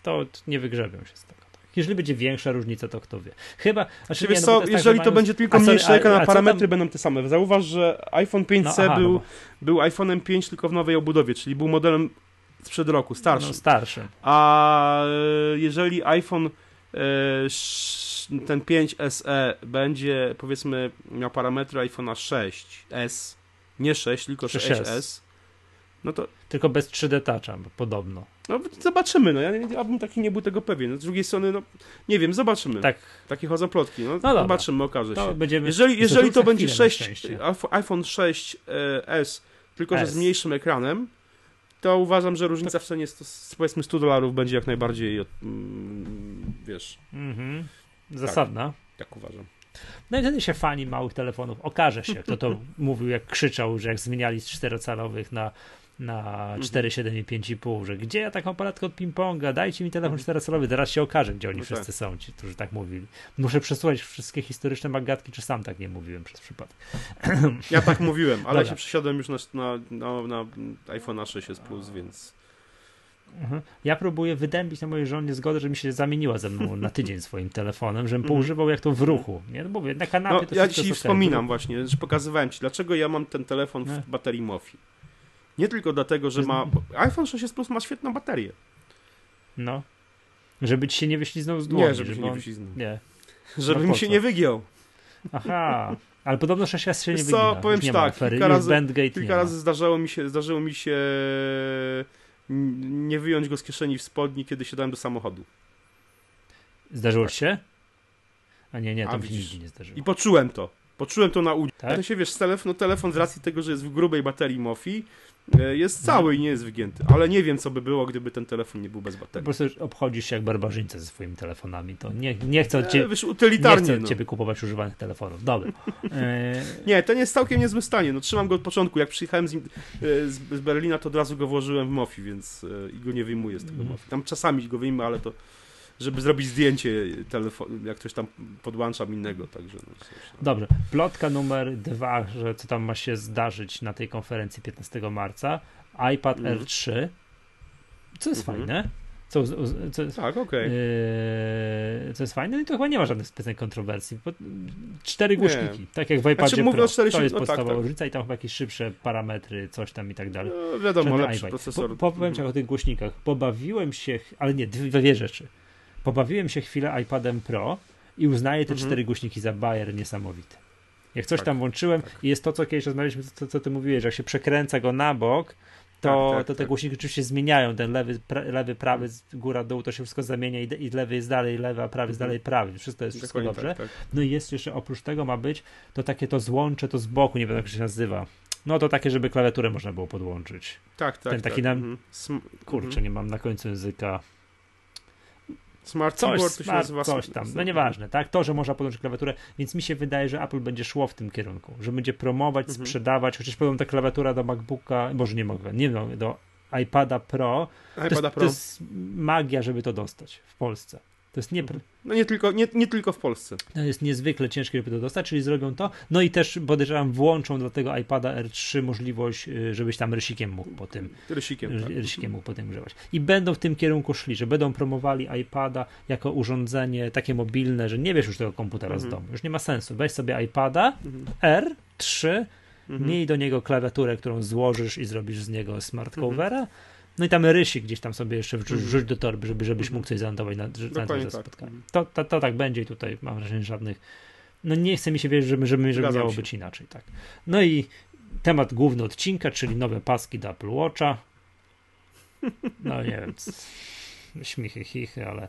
To nie wygrzebią się z tego. Jeżeli będzie większa różnica, to kto wie. Chyba. Znaczy, nie, no, to jeżeli tak, to będzie tylko mniejsze ekran, a parametry tam... będą te same. Zauważ, że iPhone 5C no, aha, był, no bo... był iPhone'em 5 tylko w nowej obudowie, czyli był modelem sprzed roku, starszy. No, starszy. A e, jeżeli iPhone e, ten 5 SE będzie powiedzmy miał parametry iPhone'a 6S, nie 6, tylko 6S, 6S no to... Tylko bez 3D Toucha, podobno. No zobaczymy, no ja, ja bym taki nie był tego pewien. z drugiej strony, no nie wiem, zobaczymy. Tak. Takie chodzą plotki, no, no zobaczymy, okaże się. Będziemy... Jeżeli, jeżeli to będzie 6, iPhone 6s, e, tylko S. że z mniejszym ekranem, to uważam, że różnica w cenie z, powiedzmy 100 dolarów będzie jak najbardziej, mm, wiesz... Mhm. Zasadna. Tak, tak uważam. No i wtedy się fani małych telefonów okaże się, kto to mówił, jak krzyczał, że jak zmieniali z czterocalowych na na 4,7 mhm. i 5,5, że gdzie ja taką aparatkę od ping-ponga, dajcie mi telefon 4-calowy, mhm. teraz się okaże, gdzie oni no wszyscy tak. są, ci, którzy tak mówili. Muszę przesłuchać wszystkie historyczne magatki, czy sam tak nie mówiłem przez przypadek. Ja tak mówiłem, ale Dobra. się przesiadłem już na, na, na, na iPhone 6s Plus, więc... Mhm. Ja próbuję wydębić na mojej żonie zgodę, żeby mi się zamieniła ze mną na tydzień swoim telefonem, żebym poużywał jak to w ruchu. Nie? No mówię, na kanapie no, to Ja ci wspominam właśnie, że pokazywałem ci, dlaczego ja mam ten telefon w baterii MOFI. Nie tylko dlatego, że ma. iPhone 6 Plus ma świetną baterię. No. Żeby ci się nie wyśliznął z dłoni. Nie, żeby, żeby się on... nie wyśliznął. Nie. Żeby no mi się nie wygiął. Aha. Ale podobno 6 się nie wygina. Co, powiem ci tak, kilka razy, kilka razy zdarzało mi się, zdarzyło mi się nie wyjąć go z kieszeni w spodni, kiedy siadałem do samochodu. Zdarzyło tak. się? A nie, nie, to mi się nigdy nie zdarzyło. I poczułem to. Poczułem to na udzie. Tak? To się wiesz, telefon, no, telefon z racji tego, że jest w grubej baterii MOFI, jest cały i nie jest wygięty, ale nie wiem, co by było, gdyby ten telefon nie był bez baterii. Po prostu obchodzisz się jak barbarzyńca ze swoimi telefonami. To nie, nie chcę, cie, wiesz, utylitarnie, nie chcę no. ciebie kupować używanych telefonów. Dobra. E... nie, ten jest całkiem niezłym stanie. No, trzymam go od początku. Jak przyjechałem z, e, z, Berlina, to od razu go włożyłem w MOFI, więc e, i go nie wyjmuję z tego mm. MOFI. Tam czasami go wyjmę, ale to żeby zrobić zdjęcie telefonu, jak ktoś tam podłączam innego, także. No, Dobrze. Plotka numer dwa, że co tam ma się zdarzyć na tej konferencji 15 marca. iPad mm. R3, co jest mm -hmm. fajne. Co, co, tak, okej. Okay. Yy, co jest fajne, i to chyba nie ma żadnych specjalnych kontrowersji. cztery głośniki, nie. tak jak w iPadzie znaczy, Pro. 4, to jest no, podstawowa tak, tak. różnica i tam chyba jakieś szybsze parametry, coś tam i tak dalej. No, wiadomo, lepszy procesor. Po, powiem ci o tych głośnikach. Pobawiłem się, ale nie, dwie, dwie rzeczy. Pobawiłem się chwilę iPadem Pro i uznaję te mhm. cztery głośniki za bajer niesamowity. Jak coś tak, tam włączyłem tak. i jest to, co kiedyś rozmawialiśmy, co, co ty mówiłeś, że jak się przekręca go na bok, to, tak, tak, to te tak. głośniki oczywiście zmieniają. Ten lewy, pra, lewy prawy, góra, dół, to się wszystko zamienia i, i lewy jest dalej lewy, a prawy jest mhm. dalej prawy. Wszystko jest wszystko dobrze. Tak, no i jest jeszcze, oprócz tego ma być to takie to złącze, to z boku, nie wiem jak się nazywa. No to takie, żeby klawiaturę można było podłączyć. Tak, tak. Ten taki tak. na... Mhm. Kurczę, mhm. nie mam na końcu języka. Smart Coś, keyboard to się smart, nazywa coś tam. No nieważne, tak? To, że można podłączyć klawiaturę, więc mi się wydaje, że Apple będzie szło w tym kierunku, że będzie promować, Mhm. sprzedawać, chociaż powiem, ta klawiatura do MacBooka, może nie mogę, nie no, do iPada Pro, to jest, iPada Pro. to jest magia, żeby to dostać w Polsce. To jest, nie, No nie tylko, nie, nie tylko w Polsce. to jest niezwykle ciężkie, żeby to dostać, czyli zrobią to. No i też podejrzewam, włączą do tego iPada R3 możliwość, y, żebyś tam rysikiem mógł po tym Rysikiem, tak. rysikiem mógł potem używać. I będą w tym kierunku szli, że będą promowali iPada jako urządzenie takie mobilne, że nie wiesz już tego komputera z Mhm. domu. Już nie ma sensu. Weź sobie iPada Mhm. R3, Mhm. miej do niego klawiaturę, którą złożysz i zrobisz z niego smart Mhm. No i tam rysik gdzieś tam sobie jeszcze wrzuć, Mhm. wrzuć do torby, żeby, żebyś Mhm. mógł coś zanotować na, na to tak. spotkanie. To, to, to tak będzie i tutaj mam wrażenie żadnych. No nie chce mi się wierzyć, żeby, żeby, żeby miało się. być inaczej. Tak. No i temat główny odcinka, czyli nowe paski do Apple Watcha. No nie wiem, śmichy, chichy, ale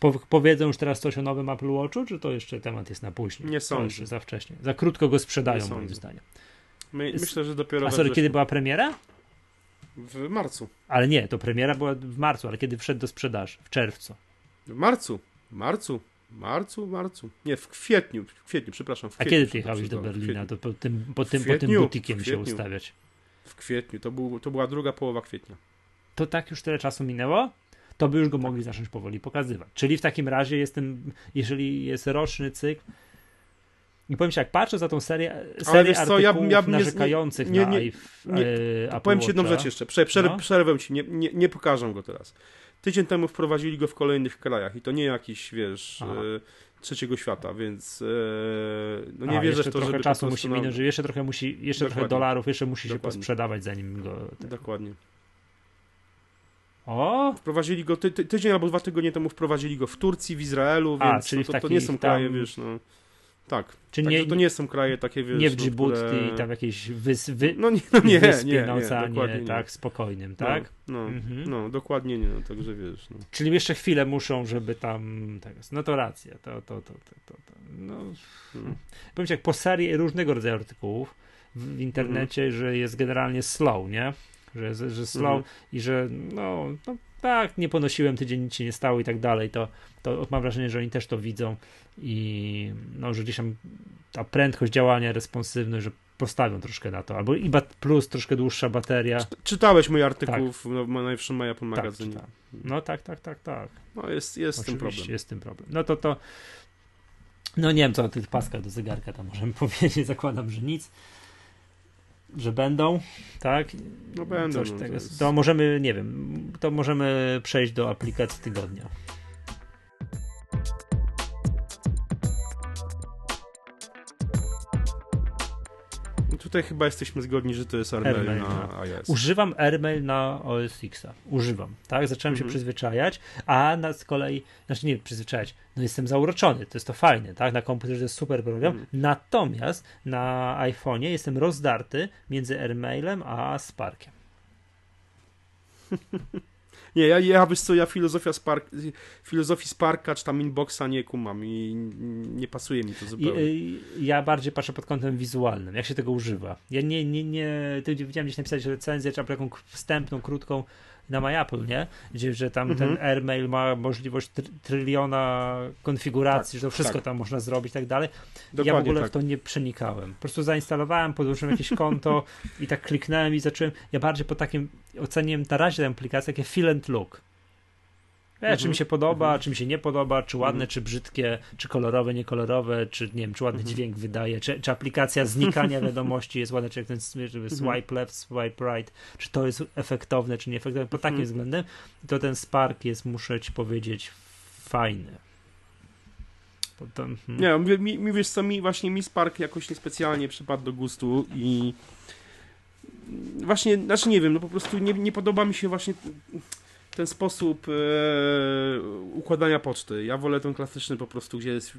po, powiedzą już teraz coś o nowym Apple Watchu, czy to jeszcze temat jest na później? Nie jeszcze za wcześnie. Za krótko go sprzedają, moim zdaniem. My, myślę, że dopiero A sorry, kiedy była premiera? W marcu. Ale nie, to premiera była w marcu, ale kiedy wszedł do sprzedaży? W czerwcu. W marcu. Marcu. Marcu, marcu. Nie, w kwietniu. W kwietniu, przepraszam. W A kwietniu kiedy się ty jechałeś do w Berlina? To po tym, po tym, po tym butikiem w się ustawiać. W kwietniu. To, był, to była druga połowa kwietnia. To tak już tyle czasu minęło? To by już go mogli zacząć powoli pokazywać. Czyli w takim razie jestem, jeżeli jest roczny cykl, i powiem ci, jak patrzę za tą serię, serię wiesz co, ja bym- ja bym nie- narzekających nie- na nie- iP- nie- e, Powiem ci jedną rzecz jeszcze. Prze, przer, No. Przerwę ci. Nie, nie, nie pokażę go teraz. Tydzień temu wprowadzili go w kolejnych krajach i to nie jakiś, wiesz, Aha. e, trzeciego świata, więc e, no nie A, wierzę w to, trochę żeby czasu musi prostu minąć, że jeszcze trochę musi, jeszcze trochę Dokładnie. dolarów, jeszcze musi się Dokładnie. posprzedawać zanim go... Na... Dokładnie. O! Wprowadzili go ty, ty, tydzień albo dwa tygodnie temu wprowadzili go w Turcji, w Izraelu, A, więc czyli to, to nie są kraje, wiesz, no. Tak. Czy Także nie, to nie są kraje takie, wiesz, nie w no, Djibouti które... i tam jakieś wys, wy, No nie, no nie, wyspie nie, na nie, oceanie, nie. tak, spokojnym, No, tak? No, Mhm. no, dokładnie nie, no, także wiesz, no. Czyli jeszcze chwilę muszą, żeby tam. Tak. No to racja. To, to, to, to, to, to. No. Mm. Powiem ci, jak po serii różnego rodzaju artykułów w, internecie, że jest generalnie slow, nie? Że, że, że slow Mhm. i że no, no tak, nie ponosiłem, tydzień nic się nie stało i tak dalej, to, to mam wrażenie, że oni też to widzą i no, że gdzieś tam ta prędkość działania, responsywność, że postawią troszkę na to, albo i bat plus troszkę dłuższa bateria. Czy- Czytałeś mój artykuł w no, najwyższym My Apple Tak, magazynie. czytałem. No tak, tak, tak, tak. no jest, jest tym problem. jest tym problem. No to to. No nie wiem, co o tych paskach do zegarka tam możemy powiedzieć. Zakładam, że nic. Że będą, tak? No będą, Coś no, to tego. jest- To możemy, nie wiem, to możemy przejść do aplikacji tygodnia. Tutaj chyba jesteśmy zgodni, że to jest Airmail, na iOS. Używam AirMail na OS Xa. Używam, tak? Zacząłem się Mhm. przyzwyczajać, a na z kolei, znaczy nie przyzwyczajać, no jestem zauroczony, to jest to fajne, tak? Na komputerze to jest super program. Mhm. Natomiast na iPhone'ie jestem rozdarty między AirMailem a Sparkiem. Nie, ja, ja wiesz co, ja filozofia Spark, filozofii Sparka czy tam Inboxa nie kumam i nie pasuje mi to I, zupełnie. y, ja bardziej patrzę pod kątem wizualnym, jak się tego używa. Ja nie, nie, nie, ty widziałem gdzieś napisać recenzję, czy taką wstępną, krótką na MyApple, nie? Gdzie, że tam Mhm. ten AirMail ma możliwość tr- tryliona konfiguracji, Tak, że to wszystko tak. tam można zrobić i tak dalej. Dokładnie ja w ogóle tak. w to nie przenikałem. Po prostu zainstalowałem, podłączyłem jakieś konto i tak kliknąłem i zacząłem. Ja bardziej po takim oceniłem na razie tę aplikację, jakie feel and look. Wie, Czy Mhm, mi się podoba, mhm. czy mi się nie podoba, czy ładne, Mhm. czy brzydkie, czy kolorowe, niekolorowe, czy nie wiem, czy ładny Mhm. dźwięk wydaje, czy, czy aplikacja znikania wiadomości jest ładna, czy jak ten żeby Mhm. swipe left, swipe right, czy to jest efektowne, czy nieefektowne. Pod takim Mhm. względem to ten Spark jest, muszę ci powiedzieć, fajny. Potem, hmm. Nie, mi, mi wiesz co, mi właśnie mi Spark jakoś niespecjalnie przypadł do gustu i właśnie, znaczy nie wiem, no po prostu nie, nie podoba mi się właśnie ten sposób e, układania poczty. Ja wolę ten klasyczny po prostu, gdzie jest,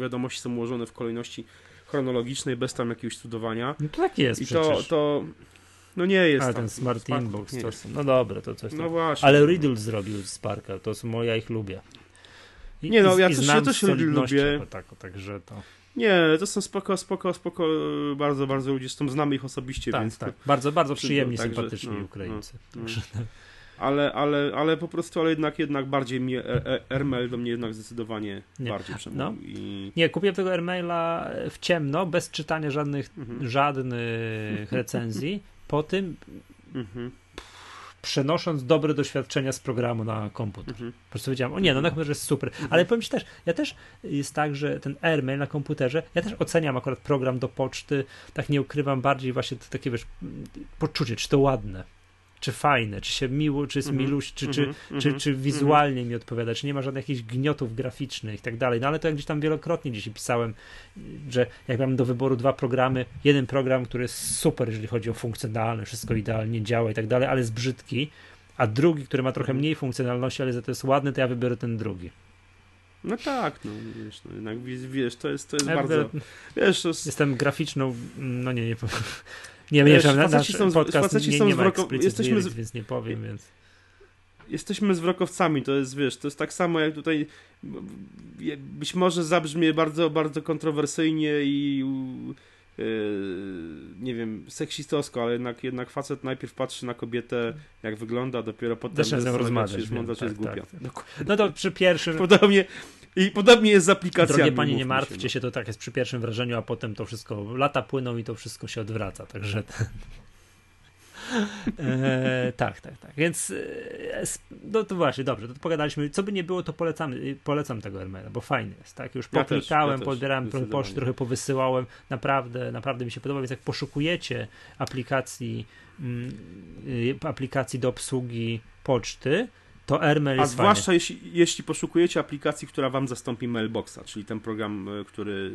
wiadomości są ułożone w kolejności chronologicznej, bez tam jakiegoś studowania. No to tak jest I przecież. to, to no nie jest tam, ten Smart Inbox, nie no dobra, to coś tam. No właśnie. Ale Riddle zrobił Sparka, to są moje, ja ich lubię. I, Nie no, i- ja i też- ja też lubię. Tak, także to. Nie, to są spoko, spoko, spoko, bardzo, bardzo ludzie, zresztą znamy ich osobiście, tak, więc... Tak, bardzo, bardzo przyjemni, także, sympatyczni no, Ukraińcy. No, no. Ale, ale, ale po prostu, ale jednak, jednak bardziej mnie, Airmail do mnie jednak zdecydowanie nie. bardziej przemówił. No. I... Nie, kupiłem tego Airmaila w ciemno, bez czytania żadnych, mhm. żadnych recenzji. Po tym mhm przenosząc dobre doświadczenia z programu na komputer. Mhm. Po prostu powiedziałem, o nie, no na komputerze jest super. Mhm. Ale powiem ci też, ja też jest tak, że ten AirMail na komputerze, ja też oceniam akurat program do poczty, tak nie ukrywam bardziej właśnie takie, wiesz, poczucie, czy to ładne czy fajne, czy się miło, czy jest mm -hmm, miluś, czy, mm -hmm, czy, mm -hmm, czy, czy wizualnie mm -hmm. mi odpowiada, czy nie ma żadnych jakichś gniotów graficznych i tak dalej. No ale to jak gdzieś tam wielokrotnie dzisiaj pisałem, że jak mam do wyboru dwa programy, jeden program, który jest super, jeżeli chodzi o funkcjonalność, wszystko idealnie działa i tak dalej, ale jest brzydki, a drugi, który ma trochę mhm. mniej funkcjonalności, ale za to jest ładny, to ja wybiorę ten drugi. No tak, no wiesz, no, jednak wiesz, to jest, to jest ja bardzo. Wiesz, to jest... Jestem graficzną, no nie, nie powiem. Nie, nie, że nasz są, podcast nie, są nie ma jesteśmy z... więc nie powiem, więc... Jesteśmy zwrokowcami, to jest, wiesz, to jest tak samo jak tutaj być może zabrzmie bardzo, bardzo kontrowersyjnie i nie wiem, seksistowsko, ale jednak, jednak facet najpierw patrzy na kobietę, jak wygląda, dopiero potem Zaczyna rozmawiać, się, tak, jest głupia. Tak. No to przy pierwszym... Podobnie, i podobnie jest z aplikacjami. Drogie panie, nie martwcie się, no. się, to tak jest przy pierwszym wrażeniu, a potem to wszystko, lata płyną i to wszystko się odwraca, także ten... e, tak, tak, tak. Więc e, no to właśnie, dobrze, to pogadaliśmy. Co by nie było, to polecamy, polecam tego Hermela, bo fajny jest, tak? Już poklikałem, ja podbierałem poczty, trochę powysyłałem. Naprawdę, naprawdę mi się podoba, więc jak poszukujecie aplikacji, mm, y, aplikacji do obsługi poczty, to AirMail jest A zwłaszcza jeśli, jeśli, poszukujecie aplikacji, która wam zastąpi Mailboxa, czyli ten program, e, który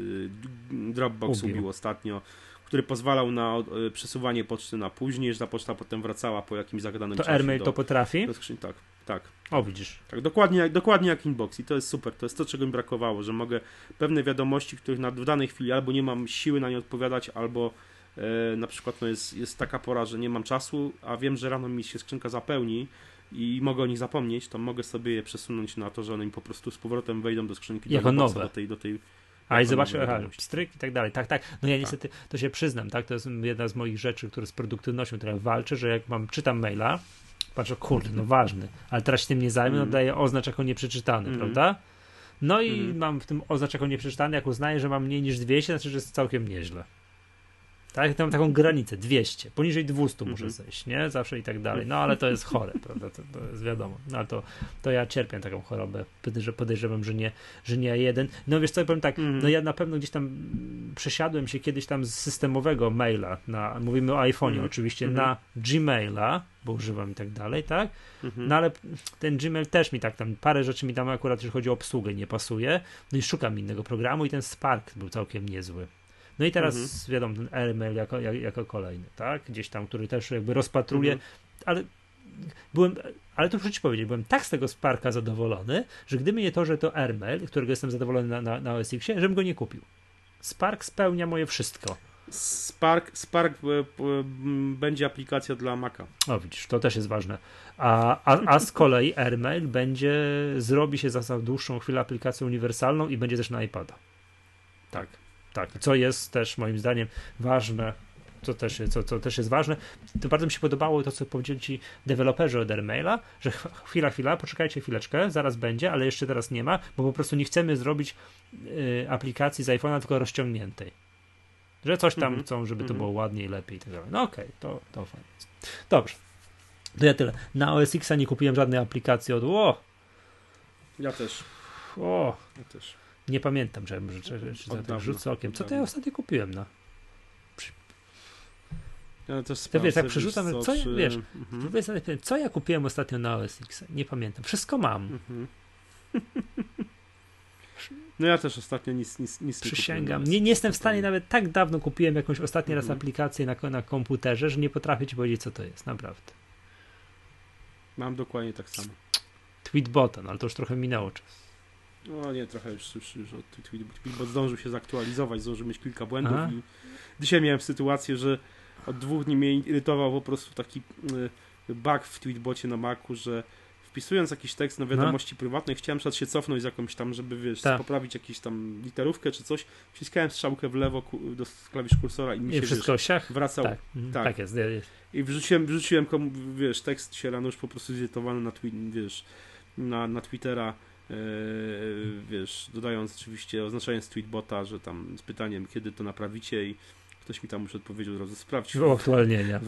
Dropbox ubił, ubił ostatnio, który pozwalał na e, przesuwanie poczty na później, że ta poczta potem wracała po jakimś zagadanym to czasie. To AirMail to potrafi? Do tak, tak. O, widzisz. Tak, dokładnie, dokładnie jak Inbox i to jest super. To jest to, czego mi brakowało, że mogę pewne wiadomości, których na, w danej chwili albo nie mam siły na nie odpowiadać, albo e, na przykład no jest, jest taka pora, że nie mam czasu, a wiem, że rano mi się skrzynka zapełni, i mogę o nich zapomnieć, to mogę sobie je przesunąć na to, że one mi po prostu z powrotem wejdą do skrzynki jako nowe. do tej, do tej a i zobaczę, aha, stryk i tak dalej. Tak, tak. No ja tak. niestety to się przyznam, tak? To jest jedna z moich rzeczy, które z produktywnością teraz walczę, że jak mam, czytam maila, patrzę, kurde, no ważny, ale teraz się tym nie zajmę, no daję oznacz jako nieprzeczytany, mm. prawda? No i mm. mam w tym oznacz jako nieprzeczytany, jak uznaję, że mam mniej niż 200, znaczy, że jest całkiem nieźle. Tak, mam taką granicę, 200, poniżej 200 muszę mm -hmm. zejść, nie? Zawsze i tak dalej. No ale to jest chore, prawda? To, to jest wiadomo. No ale to, to ja cierpię taką chorobę. Podejrzewam, że nie, że nie jeden. No wiesz co, powiem tak, mm -hmm. no ja na pewno gdzieś tam przesiadłem się kiedyś tam z systemowego maila, na, mówimy o iPhone'ie mm -hmm. oczywiście, mhm. na Gmaila, bo używam i tak dalej, tak? Mhm. No ale ten Gmail też mi tak tam, parę rzeczy mi tam akurat, jeżeli chodzi o obsługę, nie pasuje. No i szukam innego programu i ten Spark był całkiem niezły. No i teraz mhm. wiadomo, ten Airmail jako, jako kolejny, tak? Gdzieś tam, który też jakby rozpatruje, mhm. ale byłem, ale to muszę ci powiedzieć, byłem tak z tego Sparka zadowolony, że gdyby nie to, że to Airmail, którego jestem zadowolony na, na, na OS X-ie, żebym go nie kupił. Spark spełnia moje wszystko. Spark, Spark e, będzie aplikacja dla Maca. O widzisz, to też jest ważne. A, a, a z kolei AirMail będzie, zrobi się za dłuższą chwilę aplikacją uniwersalną i będzie też na iPada. Tak tak, co jest też moim zdaniem ważne, co też, co, co też jest ważne, to bardzo mi się podobało to, co powiedzieli ci deweloperzy od Airmaila, że chwila, chwila, poczekajcie chwileczkę, zaraz będzie, ale jeszcze teraz nie ma, bo po prostu nie chcemy zrobić y, aplikacji z iPhone'a tylko rozciągniętej. Że coś tam mm -hmm. chcą, żeby to mhm. było ładniej, lepiej i tak dalej. No okej, okay, to, to fajnie. Dobrze. To ja tyle. Na OS X nie kupiłem żadnej aplikacji od. O! Ja też. O! Ja też. Nie pamiętam, że, że, że, że tak rzucę okiem. Co to ja ostatnio kupiłem, no? Ja też to wiesz, tak przerzucam, co, co ja, wiesz, mhm. co ja kupiłem ostatnio na OS X? Nie pamiętam. Wszystko mam. Mhm. No ja też ostatnio nic, nic, nic Przysięgam. Nie, nie jestem w stanie, nawet tak dawno kupiłem jakąś ostatni raz mhm. aplikację na, na komputerze, że nie potrafię ci powiedzieć, co to jest, naprawdę. Mam dokładnie tak samo. Tweetbota, no ale to już trochę minęło czas. No nie, trochę już, już, już od bo zdążył się zaktualizować, zdążył mieć kilka błędów Aha. i dzisiaj miałem sytuację, że od dwóch dni mnie irytował po prostu taki y, bug w Tweetbocie na Macu, że wpisując jakiś tekst na no. wiadomości no. prywatnej, chciałem przed się cofnąć z jakąś tam, żeby wiesz, tak. poprawić jakąś tam literówkę czy coś, wciskałem strzałkę w lewo do klawisz kursora i mi się I wszystko wiesz, wracał. Tak, mhm. tak. tak jest, jest. I wrzuciłem, wrzuciłem wiesz, tekst się rano już po prostu zdytowany na, wiesz, na, na Twittera wiesz, dodając oczywiście, oznaczając tweetbota, że tam z pytaniem, kiedy to naprawicie i ktoś mi tam już odpowiedział od razu, sprawdź. Było aktualnienia.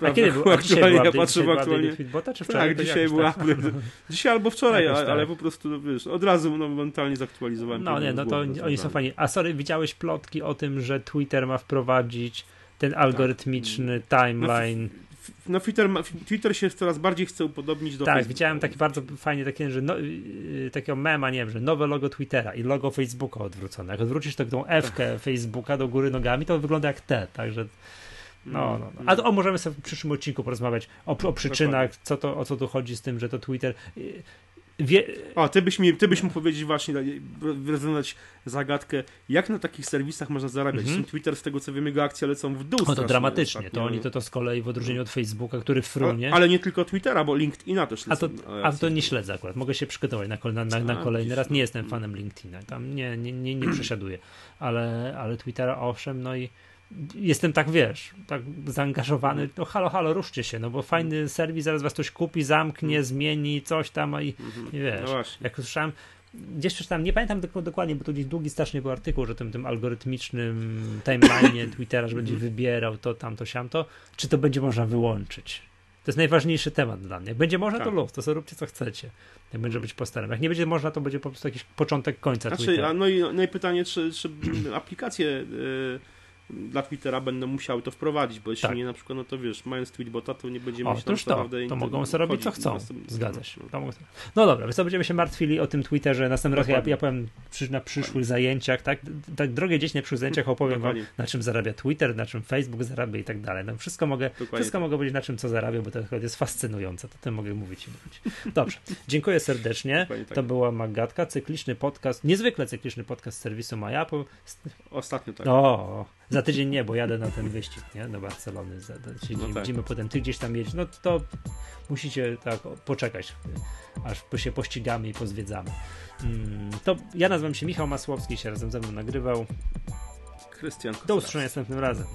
A kiedy było aktualnie? Ja patrzę w aktualnie. Tweetbota, czy wczoraj? Tak, dzisiaj była. Tak? dzisiaj albo wczoraj, ale, tak. ale, po prostu, wiesz, od razu no, mentalnie zaktualizowałem. No nie, no to oni są fajni. A sorry, widziałeś plotki o tym, że Twitter ma wprowadzić ten algorytmiczny tak. timeline. No, no Twitter, Twitter się coraz bardziej chce upodobnić do Tak, Facebooka. widziałem taki bardzo fajnie takie, że no, yy, takiego mema, nie wiem, że nowe logo Twittera i logo Facebooka odwrócone. Jak odwrócisz to tą F-kę Facebooka do góry nogami, to wygląda jak T, także no, no, no. A to, o, możemy sobie w przyszłym odcinku porozmawiać o, o przyczynach, co to, o co tu chodzi z tym, że to Twitter. Wie... O, ty byś mi, ty byś mógł powiedzieć właśnie, rozwiązać zagadkę, jak na takich serwisach można zarabiać. -hmm. Twitter, z tego co wiem, jego akcje lecą w dół. No to dramatycznie, to oni to, to z kolei w odróżnieniu od Facebooka, który frunie. A, ale nie tylko Twittera, bo LinkedIna też lecą. A to, a to nie śledzę akurat, mogę się przygotować na, na, na, na kolejny raz. Nie jestem fanem LinkedIna, tam nie, nie, nie, nie przesiaduję, ale, ale Twittera owszem, no i jestem tak, wiesz, tak zaangażowany, to halo, halo, ruszcie się, no bo fajny serwis, zaraz was ktoś kupi, zamknie, mm. zmieni coś tam i, mm-hmm. i wiesz, no jak słyszałem, gdzieś przeczytałem, nie pamiętam dokładnie, bo to gdzieś długi strasznie był artykuł, że tym, tym algorytmicznym timeline Twittera, że będzie mhm. wybierał to, tamto, siamto, czy to będzie można wyłączyć. To jest najważniejszy temat dla mnie. Jak będzie można, tak. to luz, to sobie róbcie co chcecie. Jak będzie być po starym. Jak nie będzie można, to będzie po prostu jakiś początek końca znaczy, a no, i, no i pytanie, czy, czy aplikacje... Yy dla Twittera będą musiały to wprowadzić, bo jeśli tak. nie na przykład, no to wiesz, mając tweetbota, to nie będziemy mieć to, to, to mogą sobie robić co chcą. Zgadza się. No. no dobra, więc będziemy się martwili o tym Twitterze następnym razem. Ja, ja powiem przy, na przyszłych zajęciach, tak, tak drogie dzieci na przyszłych zajęciach opowiem wam, na czym zarabia Twitter, na czym Facebook zarabia i tak dalej. No wszystko mogę, wszystko mogę powiedzieć na czym co zarabia, bo to jest fascynujące, to tym mogę mówić i mówić. Dobrze, dziękuję serdecznie. Tak. To była Magatka, cykliczny podcast, niezwykle cykliczny podcast serwisu MyApple. Ostatnio tak. O, za tydzień nie, bo jadę na ten wyścig, nie? Do Barcelony. Za, za, no tak. Widzimy potem, ty gdzieś tam jedziesz, no to musicie tak poczekać, aż się pościgamy i pozwiedzamy. Mm, to ja nazywam się Michał Masłowski, się razem ze mną nagrywał. Krystian. Do usłyszenia następnym razem.